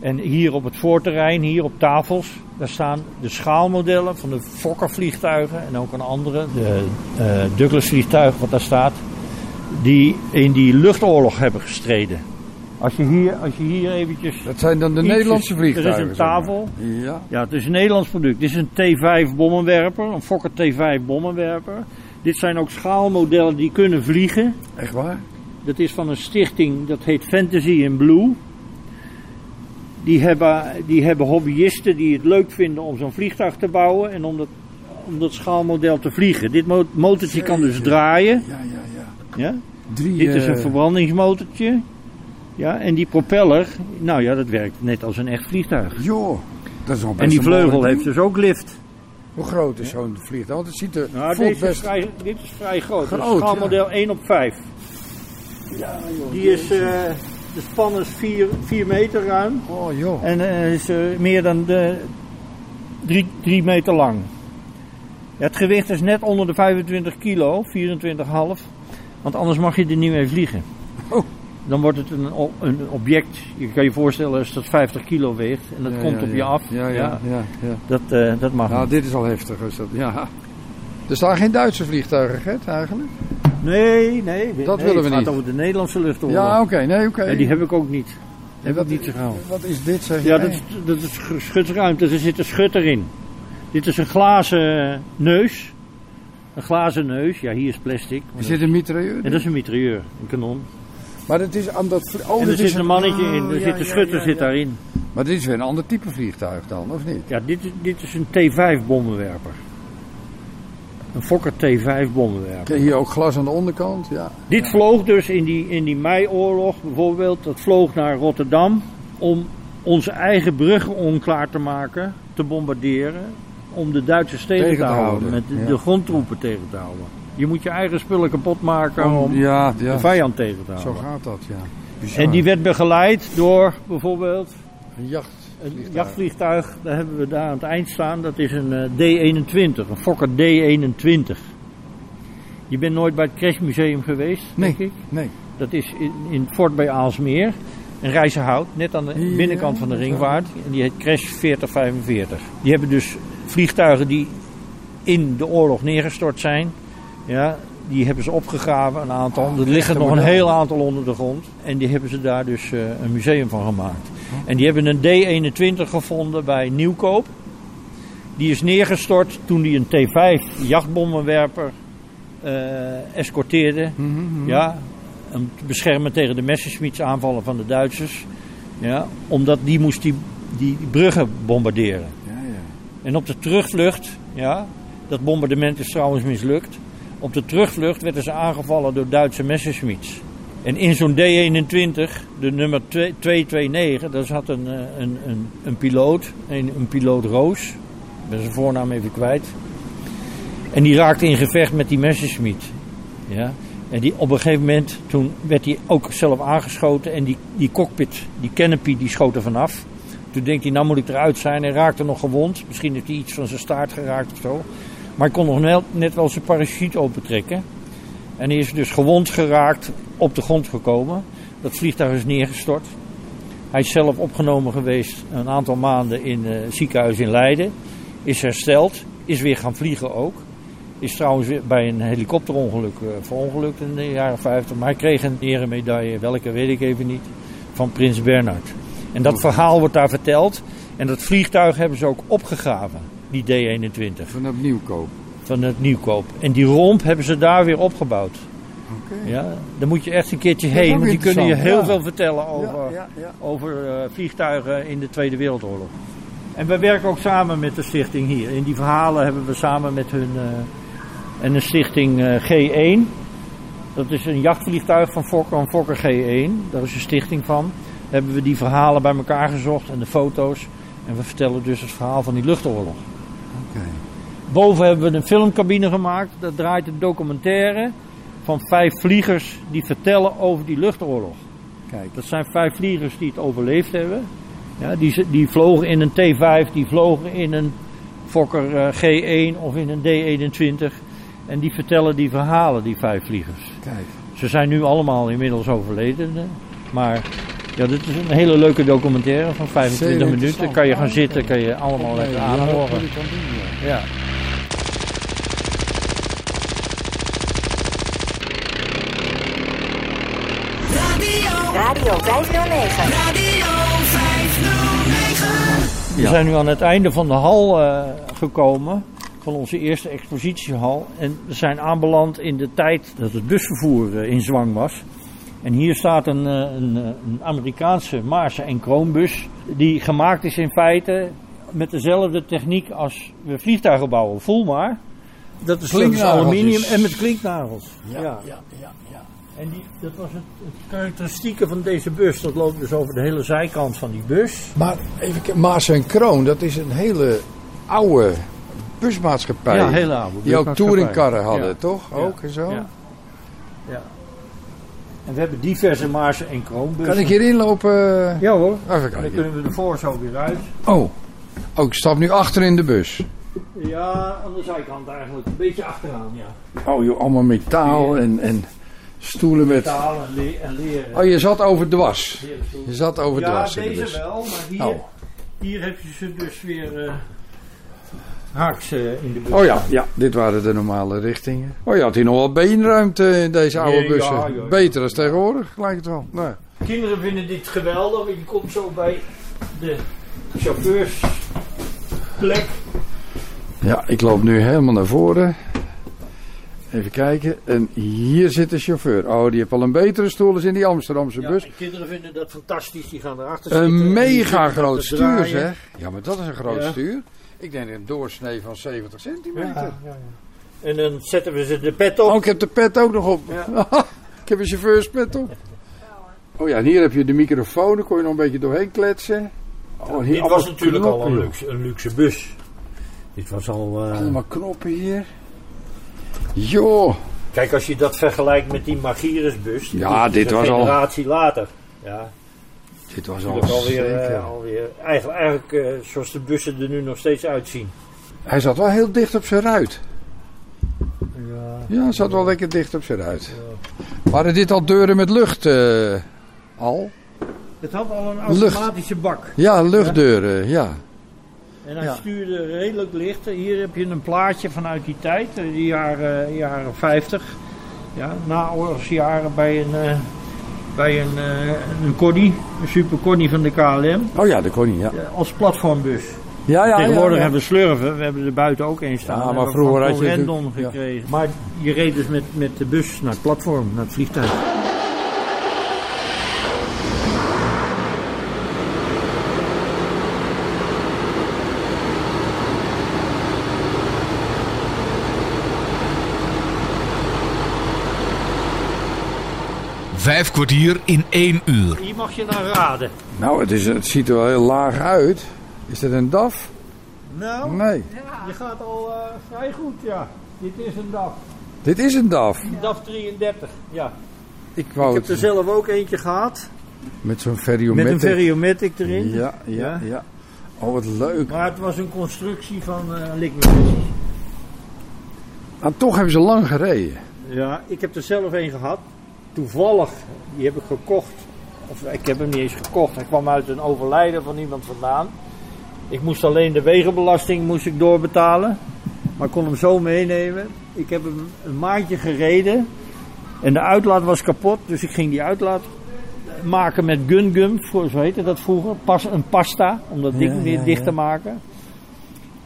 En hier op het voorterrein, hier op tafels, daar staan de schaalmodellen van de Fokker vliegtuigen en ook een andere, de eh, Douglas vliegtuig wat daar staat, die in die luchtoorlog hebben gestreden. Als je hier, als je hier eventjes... Dat zijn dan de Ietsjes- Nederlandse er is een vliegtuigen. zeg maar. tafel. Ja. Ja, het is een Nederlands product. Dit is een T5 bommenwerper, een Fokker T5 bommenwerper. Dit zijn ook schaalmodellen die kunnen vliegen. Echt waar? Dat is van een stichting, dat heet Fantasy in Blue. Die hebben, die hebben hobbyisten die het leuk vinden om zo'n vliegtuig te bouwen en om dat, om dat schaalmodel te vliegen. Dit mo- motortje kan dus draaien. Ja, ja, ja. Ja? Drie, Dit is een eh, verbrandingsmotortje. Ja, en die propeller, nou ja, dat werkt net als een echt vliegtuig. Joh, dat is nog best En die vleugel heeft dus ook lift. Hoe groot is zo'n vliegtuig? Want het ziet er Nou, voelt deze is best... vrij, dit is vrij groot. Schaalmodel 1 op 5. Ja, joh. Die is, eh, de span is 4, 4 meter ruim. Oh joh. En eh, is eh, meer dan de 3 meter lang. Ja, het gewicht is net onder de 25 kilo, 24,5. Want anders mag je er niet mee vliegen. Oh. Dan wordt het een, een object, je kan je voorstellen als dat 50 kilo weegt en dat Ja, komt ja, op je af. Ja, ja, ja. Dat, eh, dat mag Nou, niet. dit is al heftig. Is dat, ja. Er staan geen Duitse vliegtuigen, Gert, eigenlijk? Nee, nee. Dat nee, willen we het gaat niet. over de Nederlandse luchtoorlog. Ja, oké. Nee, oké. Nee, die heb ik ook niet. Heb wat, ik niet gauw. wat is dit, zeg Ja, dat is, dat is sch- schutsruimte. Er zit een schutter in. Dit is een glazen neus. Een glazen neus. Ja, hier is plastic. Er zit een mitrailleur En dat is een mitrailleur, een kanon. Maar het is aan dat... Oh, en er is zit een mannetje in. oh, Er ja, zit een schutter ja, zit daarin. Maar dit is weer een ander type vliegtuig dan, of niet? Ja, dit, is- dit is een T5 bommenwerper. Een Fokker T5 bommenwerper. Hier ook glas aan de onderkant, ja. Dit vloog dus in die, in die mei-oorlog bijvoorbeeld. Dat vloog naar Rotterdam om onze eigen bruggen onklaar te maken, te bombarderen. Om de Duitsers tegen, Tegen te te houden, houden, met de, ja. de grondtroepen tegen te houden. Je moet je eigen spullen kapot maken Om- om ja, de ja. vijand tegen te Zo houden. gaat dat, ja. Bizar. En die werd begeleid door bijvoorbeeld Een jacht. Een jachtvliegtuig. Daar hebben we daar aan het eind staan. Dat is een eh, D21, een Fokker D21. Je bent nooit bij het Crashmuseum geweest, Nee. denk ik? Nee. Dat is in, in Fort bij Aalsmeer. Een Rijzenhout, net aan de Ja, binnenkant van de ringvaart. En die heet Crash 4045. Die hebben dus vliegtuigen die in de oorlog neergestort zijn. Ja, die hebben ze opgegraven, een aantal. Oh, er liggen nog een heel aantal onder de grond. En die hebben ze daar dus eh, een museum van gemaakt. En die hebben een D21 gevonden bij Nieuwkoop. Die is neergestort toen die een T5 jachtbommenwerper eh, escorteerde. Mhm, Ja, om te beschermen tegen de Messerschmitts aanvallen van de Duitsers. Ja, omdat die moest die, die bruggen bombarderen. Ja, ja. En op de terugvlucht, ja, dat bombardement is trouwens mislukt. Op de terugvlucht werden ze aangevallen door Duitse Messerschmitts. En in zo'n D21, de nummer 2- 229, daar zat een, eh, een, een, een piloot, een, een piloot Roos. Ik ben zijn voornaam even kwijt. En die raakte in gevecht met die Messerschmitt. Ja. En die, op een gegeven moment, toen werd hij ook zelf aangeschoten. En die, die cockpit, die canopy, die schoot er vanaf. Toen denkt hij, nou moet ik eruit zijn. Hij raakte nog gewond. Misschien heeft hij iets van zijn staart geraakt of zo. Maar hij kon nog net, net wel zijn parachute opentrekken. En hij is dus gewond geraakt op de grond gekomen. Dat vliegtuig is neergestort. Hij is zelf opgenomen geweest een aantal maanden in het ziekenhuis in Leiden. Is hersteld. Is weer gaan vliegen ook. Is trouwens weer bij een helikopterongeluk uh, verongelukt in de jaren 50. Maar hij kreeg een eremedaille, welke weet ik even niet, van Prins Bernhard. En dat verhaal wordt daar verteld. En dat vliegtuig hebben ze ook opgegraven, die D-21. Van het nieuwkoop. Van het nieuwkoop. En die romp hebben ze daar weer opgebouwd. Ja, daar moet je echt een keertje heen, want die kunnen je heel veel vertellen over, Ja, ja, ja. over eh, vliegtuigen in de Tweede Wereldoorlog. En wij werken ook samen met de stichting hier. In die verhalen hebben we samen met hun eh, en de stichting eh, G1. Dat is een jachtvliegtuig van Fokker, Fokker G1. Daar is een stichting van. Hebben we die verhalen bij elkaar gezocht en de foto's. En we vertellen dus het verhaal van die luchtoorlog. Oké. Boven hebben we een filmcabine gemaakt. Daar draait een documentaire van vijf vliegers die vertellen over die luchtoorlog. Kijk. Dat zijn vijf vliegers die het overleefd hebben. Ja, die, die vlogen in een T5, die vlogen in een Fokker eh, G1 of in een D21. En die vertellen die verhalen, die vijf vliegers. Kijk. Ze zijn nu allemaal inmiddels overleden. Maar ja, dit is een hele leuke documentaire van 25 Zeer minuten. Kan je gaan zitten, kan je allemaal lekker ja, dat aanhoren. moet ja. Ja. Radio 509. We zijn nu aan het einde van de hal eh, gekomen, van onze eerste expositiehal. En we zijn aanbeland in de tijd dat het busvervoer eh, in zwang was. En hier staat een, eh, een, een Amerikaanse Maarse en Kroonbus, die gemaakt is in feite met dezelfde techniek als we vliegtuigen bouwen. Voel maar. Dat is, aluminium en met klinknagels. Ja, ja, ja, ja. En die, dat was het, het karakteristieke van deze bus. Dat loopt dus over de hele zijkant van die bus. Maar even Maas en Kroon, dat is een hele oude busmaatschappij. Ja, hele oude Die ook touringkarren hadden, Ja. toch? Ja. Ook en zo? Ja. ja. En we hebben diverse Maarsen en Kroonbussen. Kan ik hierin lopen? Ja hoor. Even dan kunnen we ervoor zo weer uit. Oh. oh, ik stap nu achter in de bus. Ja, aan de zijkant eigenlijk. Een beetje achteraan, ja. Oh joh, allemaal metaal en, en stoelen met... Metaal en, le en leren. Oh, je zat over stoelen. Je zat over ja, in de deze wel, maar hier, Oh. hier heb je ze dus weer eh, haaks eh, in de bus. Oh ja, ja, dit waren de normale richtingen. Oh, je had hier nog wel beenruimte in deze oude Nee, bussen. ja, ja, ja. Beter dan tegenwoordig, lijkt het wel. Nee. Kinderen vinden dit geweldig, je komt zo bij de chauffeursplek. Ja, ik loop nu helemaal naar voren. Even kijken. En hier zit de chauffeur. Oh, die heeft al een betere stoel als in die Amsterdamse Ja, bus. en kinderen vinden dat fantastisch, die gaan erachter zitten. Een mega groot stuur, zeg. Ja, maar dat is een groot Ja. stuur. Ik denk een doorsnee van 70 centimeter. Ja, ja, ja. En dan zetten we ze de pet op. Oh, ik heb de pet ook nog op. Ja. ik heb een chauffeurspet op. Oh ja, en hier heb je de microfoon. Daar kon je nog een beetje doorheen kletsen. Oh, hier Dit was natuurlijk al een luxe, een luxe bus. Dit was al... eh, Allemaal knoppen hier. Joh. Kijk, als je dat vergelijkt met die Magirusbus. Ja, dit een was al- generatie later. Ja, Dit was al alweer, eh, alweer eigenlijk, eigenlijk eh, zoals de bussen er nu nog steeds uitzien. Hij zat wel heel dicht op zijn ruit. Ja. Ja, hij zat wel lekker dicht op zijn ruit. Waren dit al deuren met lucht eh, al? Het had al een Lucht. automatische bak. Ja, luchtdeuren, ja. En hij Ja. stuurde redelijk licht. Hier heb je een plaatje vanuit die tijd, eh, die jaren, jaren 50. Ja, naoorlogsjaren bij een, eh, bij een, eh, een Connie, een Super Connie van de KLM. Oh ja, kon niet, ja. eh, Als platformbus. Ja, ja, Tegenwoordig ja, ja. hebben we slurven, we hebben er buiten ook een staan. Ja, maar vroeger had je ja. gekregen. Maar je reed dus met, met de bus naar het platform, naar het vliegtuig. Vijf kwartier in één uur. Hier mag je dan raden. Nou, het, is, het ziet er wel heel laag uit. Is dat een DAF? Nou, Nee. je gaat al eh, vrij goed, ja. Dit is een DAF. Dit is een DAF. DAF 33, ja. Ik wou Ik heb er zelf ook eentje gehad. met zo'n Met variometer. een variomatic erin. Ja, ja, Ja. ja. Oh, wat leuk. Maar het was een constructie van eh Lickman. En toch hebben ze lang gereden. Ja, ik heb er zelf een gehad. Toevallig, die heb ik gekocht. Of ik heb hem niet eens gekocht. Hij kwam uit een overlijden van iemand vandaan. Ik moest alleen de wegenbelasting moest ik doorbetalen. Maar ik kon hem zo meenemen. Ik heb hem een maandje gereden. En de uitlaat was kapot. Dus ik ging die uitlaat maken met gungum. Voor, zo heette dat vroeger. Pas, een pasta. Om dat ding Ja, weer ja, dicht ja. te maken.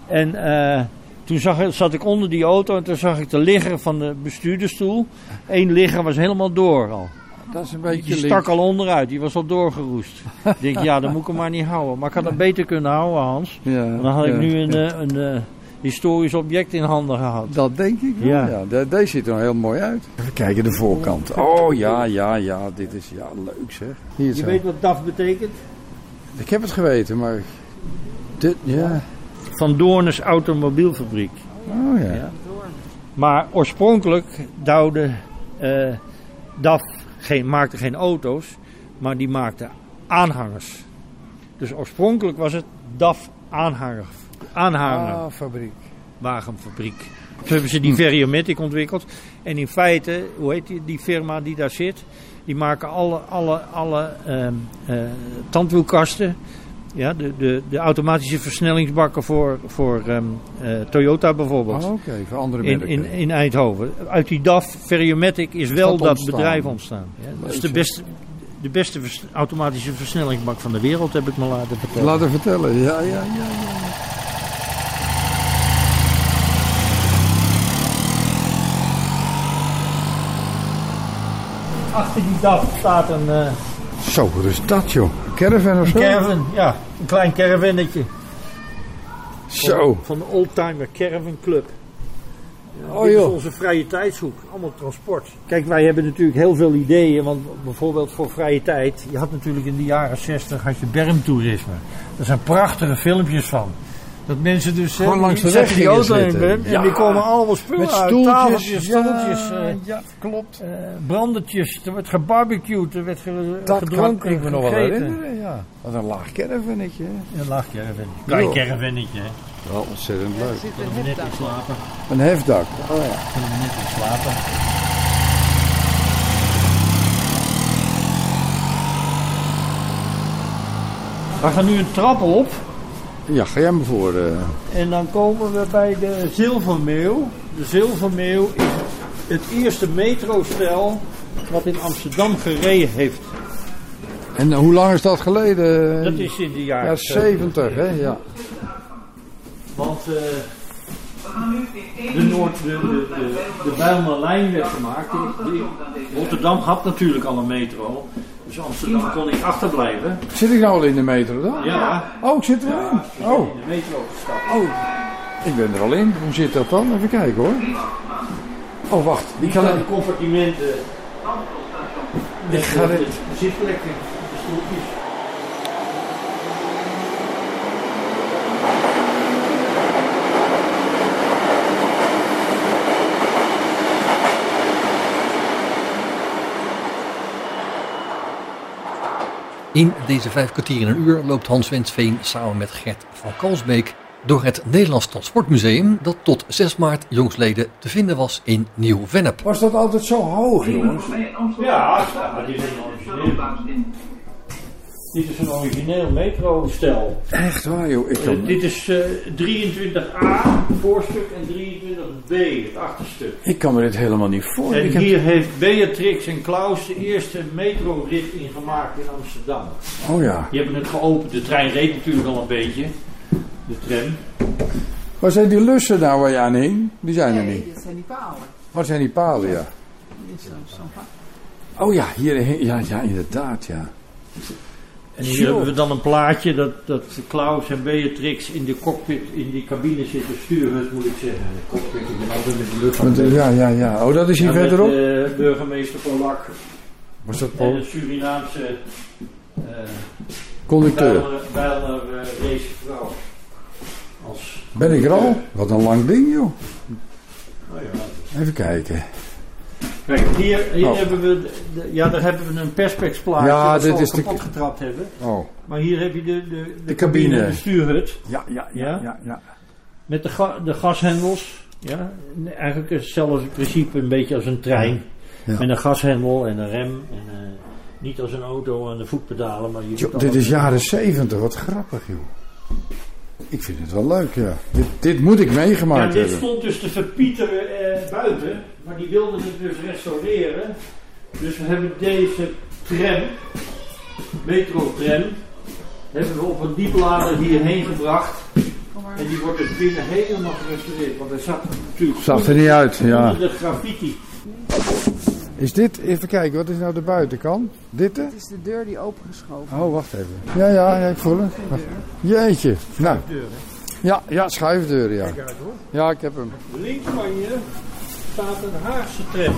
En eh, toen zag, zat ik onder die auto. En toen zag ik de ligger van de bestuurdersstoel. Eén ligger was helemaal door al. Dat is een Die beetje stak al onderuit. Die was al doorgeroest. ik denk, ja, dan moet ik hem maar niet houden. Maar ik had hem beter kunnen houden, Hans. Ja, Dan had ik ja, nu een, ja. eh, een eh, historisch object in handen gehad. Dat denk ik wel, Ja. ja. De- Deze ziet er heel mooi uit. Even kijken, de voorkant. Oh ja, ja, ja. Dit is ja, leuk zeg. Hier Je zo. weet wat DAF betekent? Ik heb het geweten, maar... Dit, ja. Van Doornes Automobielfabriek. Oh ja. Ja. Maar oorspronkelijk douwde eh, DAF geen, maakte geen auto's, maar die maakte aanhangers. Dus oorspronkelijk was het DAF aanhanger, Ah, fabriek. aanhangerwagenfabriek. Toen hebben ze die Variomatic ontwikkeld. En in feite, hoe heet die, die firma die daar zit? Die maken alle, alle, alle ehm, eh, tandwielkasten. Ja, de, de, de automatische versnellingsbakken voor, voor ehm, eh, Toyota bijvoorbeeld. Oh, Oké, voor andere merken. in, in Eindhoven. Uit die DAF Variomatic is wel dat ontstaan? bedrijf ontstaan. Ja, dat is de beste, de beste vers- automatische versnellingsbak van de wereld, heb ik me laten vertellen. Laat het vertellen. Ja, ja, ja. ja. Achter die DAF staat een eh, Zo, wat is dat joh? Caravan of zo? caravan. Ja, een klein caravannetje. Zo. Van de Oldtimer Caravan Club. Ja, Oh, dit is onze vrije tijdshoek. Allemaal transport. Kijk, wij hebben natuurlijk heel veel ideeën. Want bijvoorbeeld voor vrije tijd. Je had natuurlijk in de jaren 60 had je bermtoerisme. Daar zijn prachtige filmpjes van. Dat mensen dus Gewoon hè, langs de weg die auto in En Ja. die komen allemaal spullen Met uit. stoeltjes. Tafeltjes, stoeltjes. Ja, eh, ja, klopt. eh, brandertjes. Er werd gebarbecued. Er werd ge- Dat gedronken. kan ik me nog wel herinneren, ja. Wat een laag caravannetje. hè. Een laag caravan. Klein hè. Wel ontzettend leuk. Kunnen we net in slapen. Een hefdak. Oh ja. Kunnen we net in slapen. We gaan nu een trap op Ja, ga jij voor. eh. en dan komen we bij de Zilvermeeuw. De Zilvermeeuw is het eerste metrostel wat in Amsterdam gereden heeft. En hoe lang is dat geleden? Dat is in de Ja, jaren 70, hè? Ja. Want eh, de, Noord, de, de, de, de Bijlmerlijn werd gemaakt. Rotterdam had natuurlijk al een metro. Dus Amsterdam kon niet achterblijven. Zit ik nou al in de metro dan? Ja, Oh, ik zit erin. Oh, in de metro gestapt. oh. Ik ben er al in. Hoe zit dat dan? Even kijken hoor. Oh, wacht. Die Die kan de compartimenten. Ik ga dit- de zitplekken, de stoeltjes. In deze vijf kwartier in een uur loopt Hans Wensveen samen met Gert van Kalsbeek door het Nederlands Transportmuseum dat tot 6 maart jongsleden te vinden was in Nieuw-Vennep. Was dat altijd zo hoog, jongens? Ja, maar dit is een origineel. Dit is een origineel metrostel. Echt waar, joh. Ik Eh, dit is eh, 23a, voorstuk, en 23b, het achterstuk. ik kan me dit helemaal niet voor. En heb- hier heeft Beatrix en Klaus de eerste metrorit ingemaakt in Amsterdam. Oh ja. Die hebben het geopend. De trein reed natuurlijk al een beetje. De tram. Waar zijn die lussen nou waar je aan hing? Die zijn er Nee, niet. dit zijn die palen. Waar zijn die palen, ja? Dit is zo'n zo'n pa- Oh ja, hier, ja, ja, inderdaad, ja. En hier Zo. hebben we dan een plaatje dat, dat Klaus en Beatrix in de cockpit, in die cabine zitten. Stuurhut moet ik zeggen. De cockpit, ik ben altijd met de lucht. Want, eh, ja, ja, ja. Oh, dat is hier met, verderop? burgemeester Polak Was dat en de Surinaamse eh Conducteur. Racevrouw. Als Ben ik er al? Wat een lang ding, joh. Oh ja. Even kijken. Kijk, hier, hier Oh. hebben we, de- ja, daar hebben we een perspex-plaatje Ja, dat we is de- kapot getrapt hebben. Oh, Maar hier heb je de, de, de, cabine, cabine. de stuurhut, ja, ja, ja, Ja? ja. ja. met de, ga, de gashendels. Ja, eigenlijk hetzelfde principe, een beetje als een trein. Ja. Met een gashendel en een rem. En, eh, niet als een auto aan de voetpedalen, maar je Jo, dit is jaren 70, wat grappig, joh. Ik vind het wel leuk, ja. Dit, dit moet ik Ja, meegemaakt dit hebben. stond dus te verpieteren eh, buiten, maar die wilden het dus restaureren. Dus we hebben deze tram, metro-tram, hebben we op een dieplader hierheen gebracht. En die wordt dus binnen helemaal gerestaureerd, want hij zat natuurlijk Zag er niet uit, ja. de graffiti. Is dit, even kijken, wat is nou de buitenkant? Dit hè? Het is de deur die opengeschoven Oh, wacht even. Ja, ja, ja ik voel het. Jeetje. Nou, ja, ja, schuifdeur, ja. Ja, ik heb hem. Links van je staat een Haagse tram.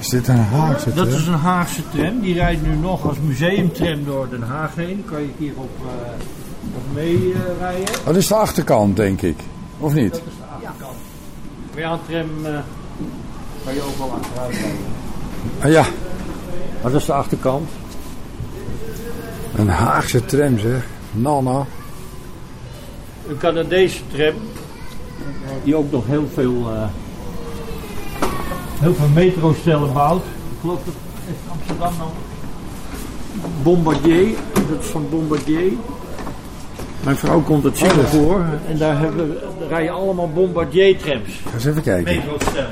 Is dit een Haagse Dat tram? is een Haagse tram. Die rijdt nu nog als museumtram door Den Haag heen. Kan je hier op, eh op mee eh, rijden. Dat is de achterkant, denk ik. Of niet? Dat is de achterkant. Maar ja, een tram eh, kan je ook wel achteruit rijden. Ah, ja, Maar dat is de achterkant. een Haagse tram zeg. Nana. Een Canadese tram. Die ook nog heel veel, eh heel veel metrostellen bouwt. Ik geloof dat is Amsterdam nou. Bombardier. Dat is van Bombardier. Mijn vrouw komt uit Singapore. En daar, hebben, daar rijden allemaal Bombardier trams. Ga eens even kijken. Metrostellen.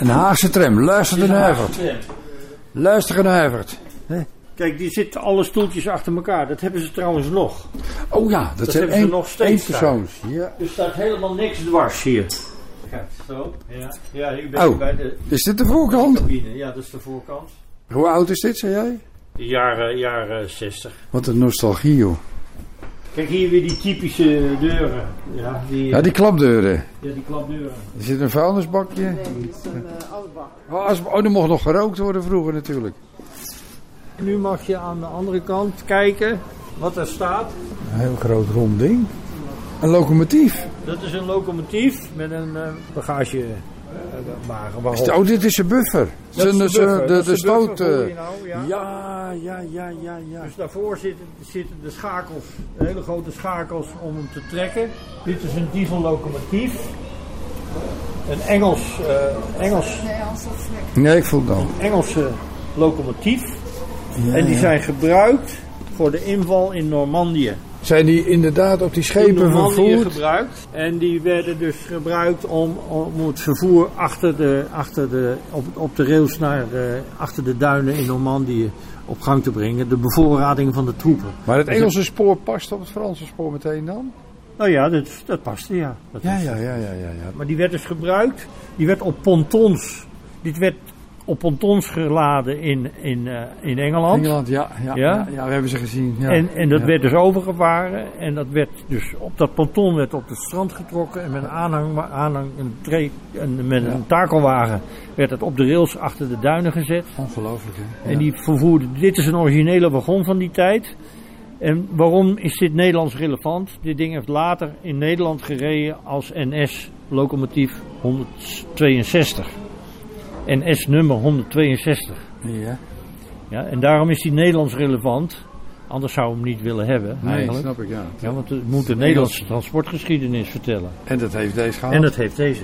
Een Haagse tram. Luister de Nijvert. Tram. Luister de Nijvert. Kijk, die zitten alle stoeltjes achter elkaar. Dat hebben ze trouwens nog. Oh ja, dat, Dat zijn hebben ze één, nog steeds persoons. Ja. Er staat helemaal niks dwars hier. Kijk, zo. Ja, ja hier ben je Oh. bij de Is dit de voorkant? Ja, dat is de voorkant. Hoe oud is dit, zei jij? Jaren, jaren 60. Wat een nostalgie, joh. Kijk hier weer die typische deuren. Ja, die, Ja, die klapdeuren. ja, die klapdeuren. Er zit een vuilnisbakje. Het is een uh, oude bak. Oh, als, oh, er mocht nog gerookt worden vroeger natuurlijk. Nu mag je aan de andere kant kijken wat er staat. Een heel groot rond ding. Een locomotief. Dat is een locomotief met een eh, bagagewagen. Het- Oh, dit is een buffer. Dat is Zijn- de buffer. de, stoot. eh, nou, ja. Ja, ja, ja, ja, ja. Dus daarvoor zitten, zitten de schakels, hele grote schakels om hem te trekken. Dit is een diesellocomotief. Een Engels, eh, Engels, Nee, ik voel het al. Engelse locomotief. Ja, En die ja. zijn gebruikt voor de inval in Normandië. Zijn die inderdaad op die schepen vervoerd? gebruikt. En die werden dus gebruikt om, om het vervoer achter de, achter de, op, op de rails naar de, achter de duinen in Normandië op gang te brengen. De bevoorrading van de troepen. Maar het Engelse spoor past op het Franse spoor meteen dan? Nou ja, dat, dat paste ja. Dat Ja, ja, ja, ja, ja. ja. Maar die werd dus gebruikt. Die werd op pontons. Dit werd op pontons geladen in, in, eh, in Engeland. Engeland, ja, ja, Ja? ja? ja, we hebben ze gezien. Ja. En, en dat werd dus overgevaren. En dat werd dus op dat ponton werd op het strand getrokken. En met een aanhang, aanhang een tre- en met een takelwagen werd het op de rails achter de duinen gezet. Ongelooflijk, hè? En die vervoerde. Dit is een originele wagon van die tijd. En waarom is dit Nederlands relevant? Dit ding heeft later in Nederland gereden als NS locomotief 162. NS nummer 162. Ja, Ja, en daarom is die Nederlands relevant. Anders zou we hem niet willen hebben. nee, eigenlijk. snap ik, ja. Ja, want het moet de Nederlandse transportgeschiedenis vertellen. En dat heeft deze gehad? En dat heeft deze.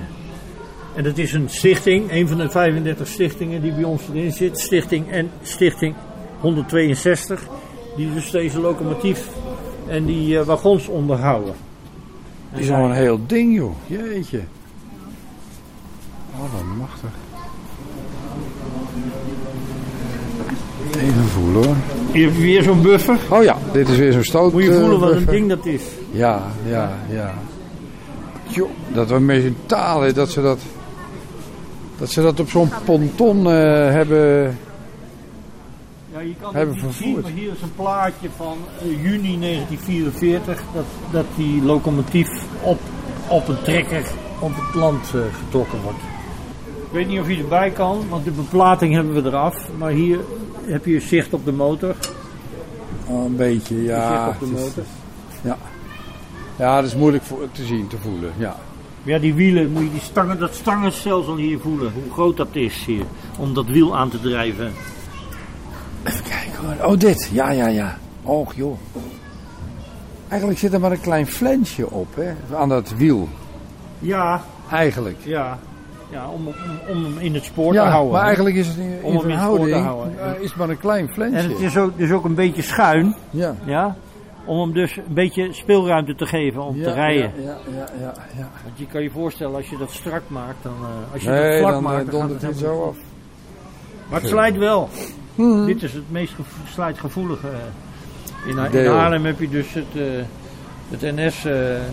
En dat is een stichting, een van de 35 stichtingen die bij ons erin zit. Stichting en Stichting 162. Die dus deze locomotief en die eh, wagons onderhouden. Het is al een heel ding, joh. Jeetje. Oh, wat machtig. Even voelen, hoor. Weer zo'n buffer. Oh ja, dit is weer zo'n stoot. Moet je eh, voelen wat een buffer. ding dat is. Ja, ja, ja. Jo, dat we met taal, hè, dat ze dat... Dat ze dat op zo'n ponton eh, hebben... Ja, je kan Hebben niet zien, vervoerd. maar hier is een plaatje van eh, juni 1944. Dat, dat die locomotief op, op een trekker op het land eh, getrokken wordt. Ik weet niet of je erbij kan, want de beplating hebben we eraf. Maar hier heb je zicht op de motor. Oh, een beetje, ja. zicht op de is- motor. ja, dat is moeilijk voor, te zien, te voelen. Ja. Ja, die wielen, moet je die stangen, dat stangenstelsel hier voelen. Hoe groot dat is hier. Om dat wiel aan te drijven. Even kijken hoor. Oh, dit. Ja, ja, ja. Och, joh. Eigenlijk zit er maar een klein flensje op, hè. Aan dat wiel. Ja, Eigenlijk. ja. Ja, om, om, om hem in het spoor te houden. maar eigenlijk is het in, Om in hem in het spoor te houden. eh, is het maar een klein flensje. En het is ook, dus ook een beetje schuin. Ja. Ja? Om hem dus een beetje speelruimte te geven om te rijden. Ja, ja, ja, ja, ja. Want je kan je voorstellen, als je dat strak maakt, dan, eh, als je dat vlak dan maakt, eh, dan gaat het zo af. Maar het slijt wel. Dit is het meest gevo- slijtgevoelige. In, in Deel. Haarlem heb je dus het, het NS,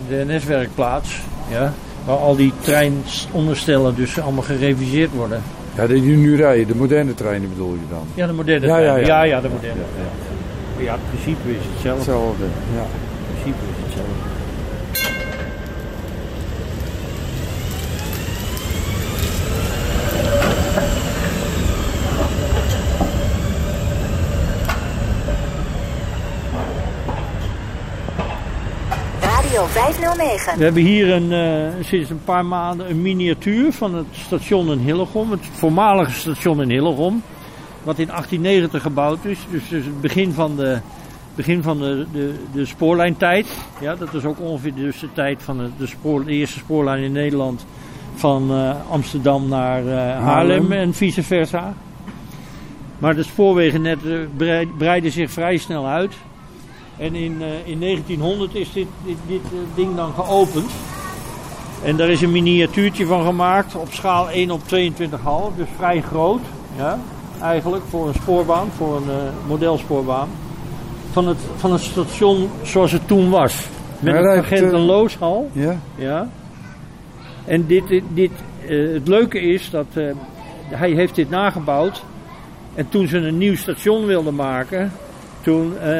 de NS-werkplaats. Ja, waar al die treinonderstellen dus allemaal gereviseerd worden. Ja, die nu rijden, de moderne treinen bedoel je dan? Ja, de moderne Ja, ja, trein. ja. ja, ja, de moderne. Ja, het principe is hetzelfde. Hetzelfde, ja. Het principe is hetzelfde. Radio 509. We hebben hier een, eh, sinds een paar maanden een miniatuur van het station in Hillegom. Het voormalige station in Hillegom. Wat in 1890 gebouwd is. Dus, dus het begin van de, begin van de, de, de spoorlijntijd. Ja, dat is ook ongeveer dus de tijd van de, de, spoor, de eerste spoorlijn in Nederland. Van eh, Amsterdam naar eh, Haarlem, en vice versa. Maar de spoorwegennet eh, brei- breidde zich vrij snel uit. En in, eh, in 1900 is dit, dit, dit eh, ding dan geopend. En daar is een miniatuurtje van gemaakt op schaal 1 op 22,5. Dus vrij groot. Ja, eigenlijk voor een spoorbaan, voor een eh, modelspoorbaan. Van het, van het station zoals het toen was. Met een agent eh, en looshal. Ja? Ja. En dit, dit, dit, het leuke is dat hij heeft dit nagebouwd. En toen ze een nieuw station wilden maken, toen eh,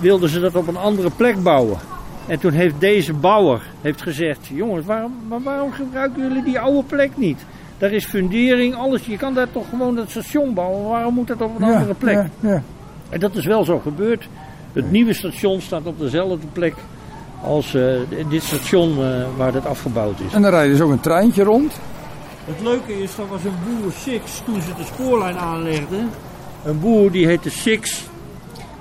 wilden ze dat op een andere plek bouwen. En toen heeft deze bouwer heeft gezegd, jongens, waarom, maar waarom gebruiken jullie die oude plek niet? Daar is fundering, alles. Je kan daar toch gewoon dat station bouwen. Waarom moet dat op een Ja, andere plek? Ja, ja. En dat is wel zo gebeurd. Het nieuwe station staat op dezelfde plek als eh, dit station eh, waar dat afgebouwd is. En dan rijden ze ook een treintje rond. Het leuke is, dat was een boer Six toen ze de spoorlijn aanlegden. Een boer die heette Six.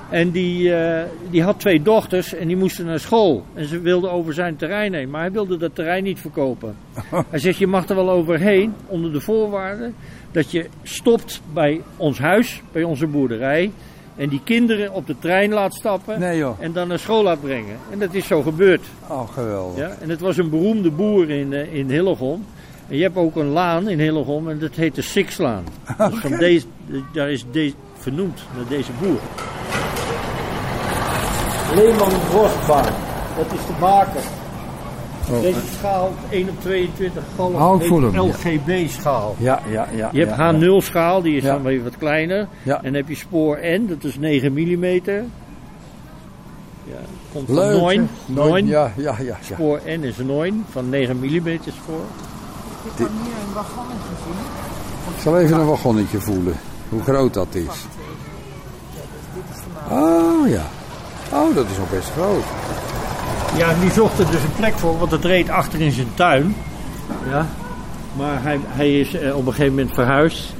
En die, eh, die had twee dochters en die moesten naar school. En ze wilden over zijn terrein heen, maar hij wilde dat terrein niet verkopen. Hij zegt, je mag er wel overheen, onder de voorwaarde dat je stopt bij ons huis, bij onze boerderij. En die kinderen op de trein laat stappen Nee en dan naar school laat brengen. En dat is zo gebeurd. Oh, geweldig. Ja, en het was een beroemde boer in, eh, in Hillegom. En je hebt ook een laan in Hillegom en dat heet de Sixlaan. Dus van deze, daar is deze vernoemd naar deze boer. Leeman Borstbaan, dat is de baker. Oh. Deze schaal 1 op 22 golf, ik hem, ja. LGB schaal. Ja, ja, ja. Je hebt ja, H0 schaal, die is Ja. dan weer wat kleiner. Ja. En dan heb je spoor N, dat is 9 mm. Ja, komt van Leuk. 9. hè? Nooit- 9. Ja, ja, ja. ja. Spoor N is 9 van 9 mm spoor. Je kan hier een wagonnetje zien. Ik zal even een wagonnetje voelen. Hoe groot dat is. Oh ja. Oh, dat is nog best groot. Ja, die zocht er dus een plek voor, want het reed achter in zijn tuin. Ja. Maar hij, hij is eh, op een gegeven moment verhuisd.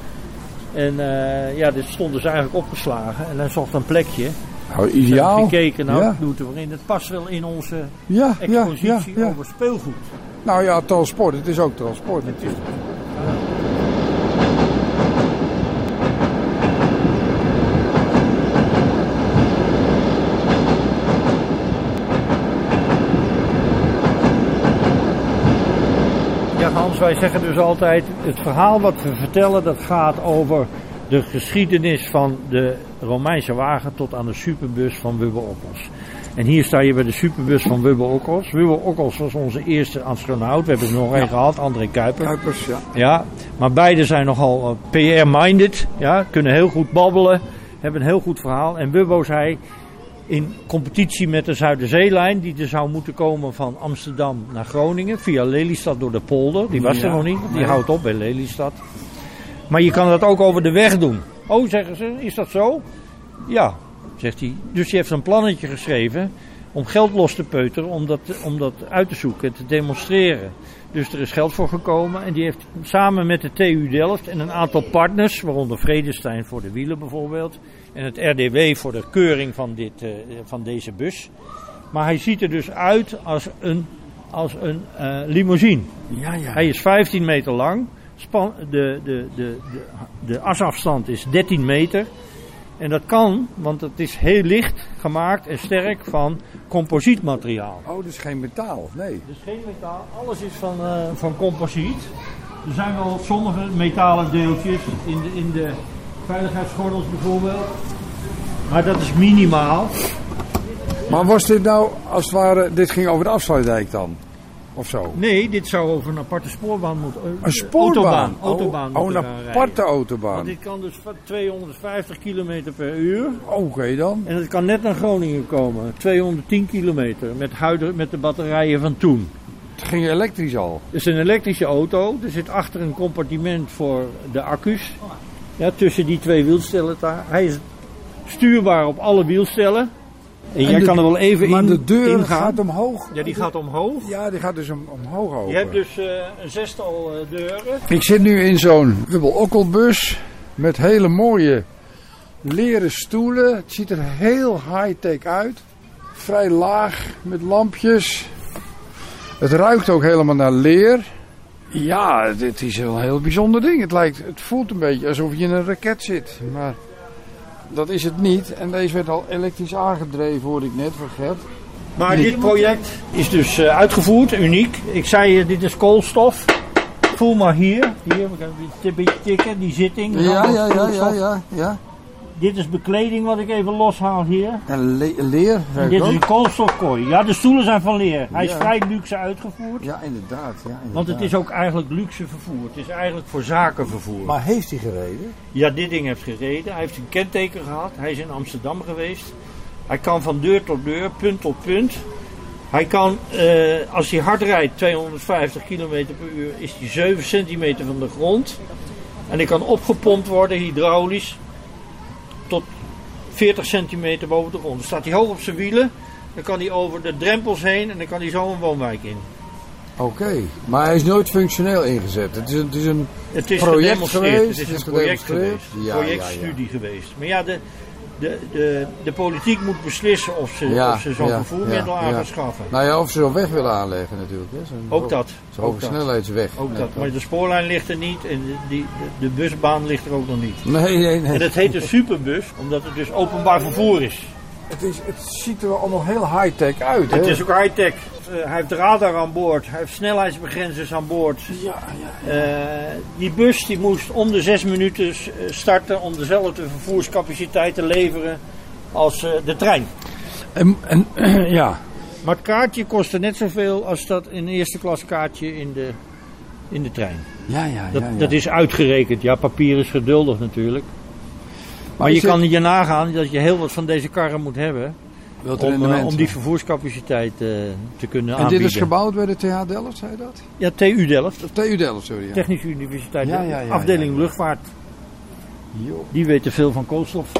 En eh, ja, dit stond dus eigenlijk opgeslagen. En hij zocht een plekje. Nou, ideaal. gekeken, nou, Ja. doet er wel in. Het past wel in onze Ja, ja, ja, expositie ja. over speelgoed. Nou ja, transport. Het is ook transport natuurlijk. Hans, wij zeggen dus altijd: het verhaal wat we vertellen, dat gaat over de geschiedenis van de Romeinse wagen tot aan de superbus van Wubbe Okkels. En hier sta je bij de superbus van Wubbe Okkels. Wubbe Okkels was onze eerste astronaut. We hebben er nog één gehad, André Kuiper. Kuipers, ja. Ja, maar beide zijn nogal eh, PR-minded. Ja, kunnen heel goed babbelen. Hebben een heel goed verhaal. En Wubbo zei in competitie met de Zuiderzeelijn, die er zou moeten komen van Amsterdam naar Groningen, via Lelystad door de polder. Die was Ja, er nog niet, die nee. houdt op bij Lelystad. Maar je kan dat ook over de weg doen. Oh, zeggen ze, is dat zo? Ja, zegt hij. Dus hij heeft een plannetje geschreven om geld los te peuteren, om dat, om dat uit te zoeken en te demonstreren. Dus er is geld voor gekomen en die heeft samen met de TU Delft en een aantal partners, waaronder Vredestein voor de wielen bijvoorbeeld, en het RDW voor de keuring van, dit, eh, van deze bus. Maar hij ziet er dus uit als een, als een eh, limousine. Ja, ja. Hij is 15 meter lang. Span, de, de, de, de, de asafstand is 13 meter. En dat kan, want het is heel licht gemaakt en sterk van composietmateriaal. Oh, dus geen metaal. Nee. Dus geen metaal, alles is van, eh, van composiet. Er zijn wel sommige metalen deeltjes in de, in de veiligheidsgordels bijvoorbeeld. Maar dat is minimaal. Maar was dit nou, als het ware, dit ging over de afsluitdijk dan? Of zo? Nee, dit zou over een aparte spoorbaan moeten. eh, Een spoorbaan? Autobaan. autobaan oh, oh, een aparte autobaan. Want dit kan dus van 250 km per uur. Oké dan. En het kan net naar Groningen komen. 210 kilometer met, huidige, met de batterijen van toen. Het ging elektrisch al. Het is een elektrische auto. Er zit achter een compartiment voor de accu's. Ja, tussen die twee wielstellen daar. Hij is stuurbaar op alle wielstellen. En, jij de- kan er wel even maar in de deur ingaan. gaat omhoog. Ja, die gaat omhoog. Ja, die gaat dus om, omhoog open. Je hebt dus eh, een zestal eh, deuren. Ik zit nu in zo'n dubbel-okkelbus met hele mooie leren stoelen. Het ziet er heel high-tech uit. Vrij laag met lampjes. Het ruikt ook helemaal naar leer. Ja, dit is wel een heel bijzonder ding. Het, lijkt, het voelt een beetje alsof je in een raket zit. Maar dat is het niet. En deze werd al elektrisch aangedreven, hoorde ik net van Gert. Maar Nee. dit project is dus eh, uitgevoerd, uniek. Ik zei je, dit is koolstof. Voel maar hier. Hier, we gaan een beetje tikken, die zitting. Ja, ja, ja, ja, ja. Dit is bekleding wat ik even loshaal hier. En le- leer, dit is een koolstofkooi. Ja, de stoelen zijn van leer. Hij is vrij luxe uitgevoerd. Ja, inderdaad. Ja, inderdaad. Want het is ook eigenlijk luxe vervoer. Het is eigenlijk voor zakenvervoer. Maar heeft hij gereden? Ja, dit ding heeft gereden. Hij heeft een kenteken gehad. Hij is in Amsterdam geweest. Hij kan van deur tot deur, punt tot punt. Hij kan, eh, als hij hard rijdt, 250 km per uur, is hij 7 centimeter van de grond. En hij kan opgepompt worden, hydraulisch, 40 centimeter boven de grond. Dan staat hij hoog op zijn wielen. Dan kan hij over de drempels heen en dan kan hij zo een woonwijk in. Oké, maar hij is nooit functioneel ingezet. Het is een, het is een Het is project geweest, Het is het is een project gedemonstreerd. geweest. Ja, projectstudie geweest. Maar ja, de, de, de, de politiek moet beslissen of ze, of ze zo'n ja, vervoermiddel ja, aan ja. gaan schaffen. Nou ja, of ze zo'n weg willen aanleggen natuurlijk. Hè. Zo'n Ook dat. Zo'n Ook hoge snelheidsweg. Ook dat. Maar de spoorlijn ligt er niet en de, die, de, de busbaan ligt er ook nog niet. Nee, nee, nee. En het heet een superbus, omdat het dus openbaar vervoer is. Het, is, het ziet er wel allemaal heel high-tech uit. Het hè? is ook high-tech. Eh, hij heeft radar aan boord, hij heeft snelheidsbegrenzers aan boord. Ja, ja. Eh, die bus die moest om de zes minuten eh, starten om dezelfde vervoerscapaciteit te leveren als de trein. En, en, ja. Maar het kaartje kostte net zoveel als dat een eerste klas kaartje in de, in de trein. Ja, ja, Dat, ja, ja. dat is uitgerekend. Ja, papier is geduldig natuurlijk. Maar, je dit- kan je nagaan dat je heel wat van deze karren moet hebben. Om, eh, om die vervoerscapaciteit eh, te kunnen en aanbieden. dit is gebouwd bij de TH Delft, zei je dat? Ja, TU Delft. Of TU Delft, sorry. Ja. Technische Universiteit. Ja, ja, ja, afdeling ja, ja. luchtvaart. Jo. Die weten veel van koolstof.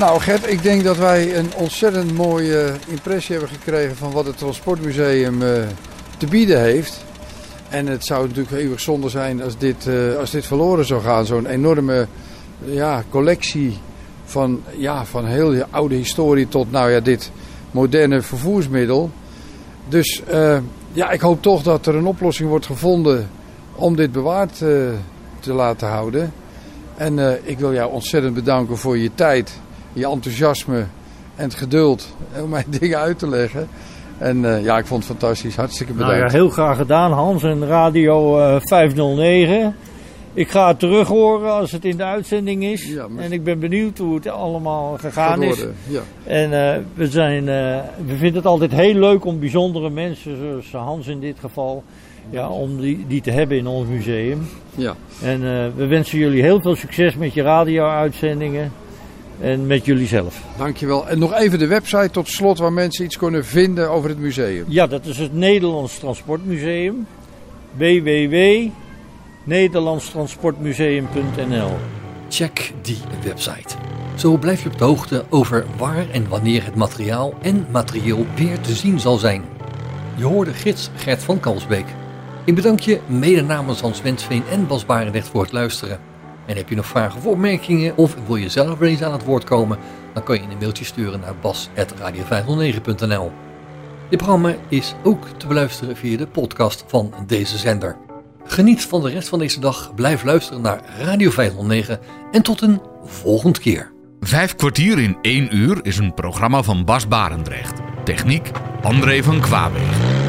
Nou Gert, ik denk dat wij een ontzettend mooie impressie hebben gekregen van wat het Transportmuseum eh, te bieden heeft. En het zou natuurlijk eeuwig zonde zijn als dit, eh, als dit verloren zou gaan. Zo'n enorme ja, collectie van, ja, van heel oude historie tot nou ja, dit moderne vervoersmiddel. Dus eh, ja, ik hoop toch dat er een oplossing wordt gevonden om dit bewaard eh, te laten houden. En eh, ik wil jou ontzettend bedanken voor je tijd, je enthousiasme en het geduld om mij dingen uit te leggen. En eh, ja, ik vond het fantastisch. Hartstikke Nou ja, bedankt. heel graag gedaan Hans en Radio eh, 509. Ik ga het terug horen als het in de uitzending is. Ja, maar- En ik ben benieuwd hoe het allemaal gegaan is. Ja. En eh, we, zijn, eh, we vinden het altijd heel leuk om bijzondere mensen, zoals Hans in dit geval, ja, om die, die te hebben in ons museum. Ja. En eh, we wensen jullie heel veel succes met je radio-uitzendingen en met jullie zelf. Dankjewel. En nog even de website tot slot waar mensen iets kunnen vinden over het museum. Ja, dat is het Nederlands Transportmuseum. www.nederlandstransportmuseum.nl Check die website. Zo blijf je op de hoogte over waar en wanneer het materiaal en materieel weer te zien zal zijn. Je hoorde gids Gert van Kalsbeek. Ik bedank je mede namens Hans Wensveen en Bas Barendrecht voor het luisteren. En heb je nog vragen of opmerkingen of wil je zelf wel eens aan het woord komen, dan kan je een mailtje sturen naar bas.radio509.nl. Dit programma is ook te beluisteren via de podcast van deze zender. Geniet van de rest van deze dag, blijf luisteren naar Radio 509 en tot een volgende keer. Vijf kwartier in één uur is een programma van Bas Barendrecht. Techniek André van Kwaabegen.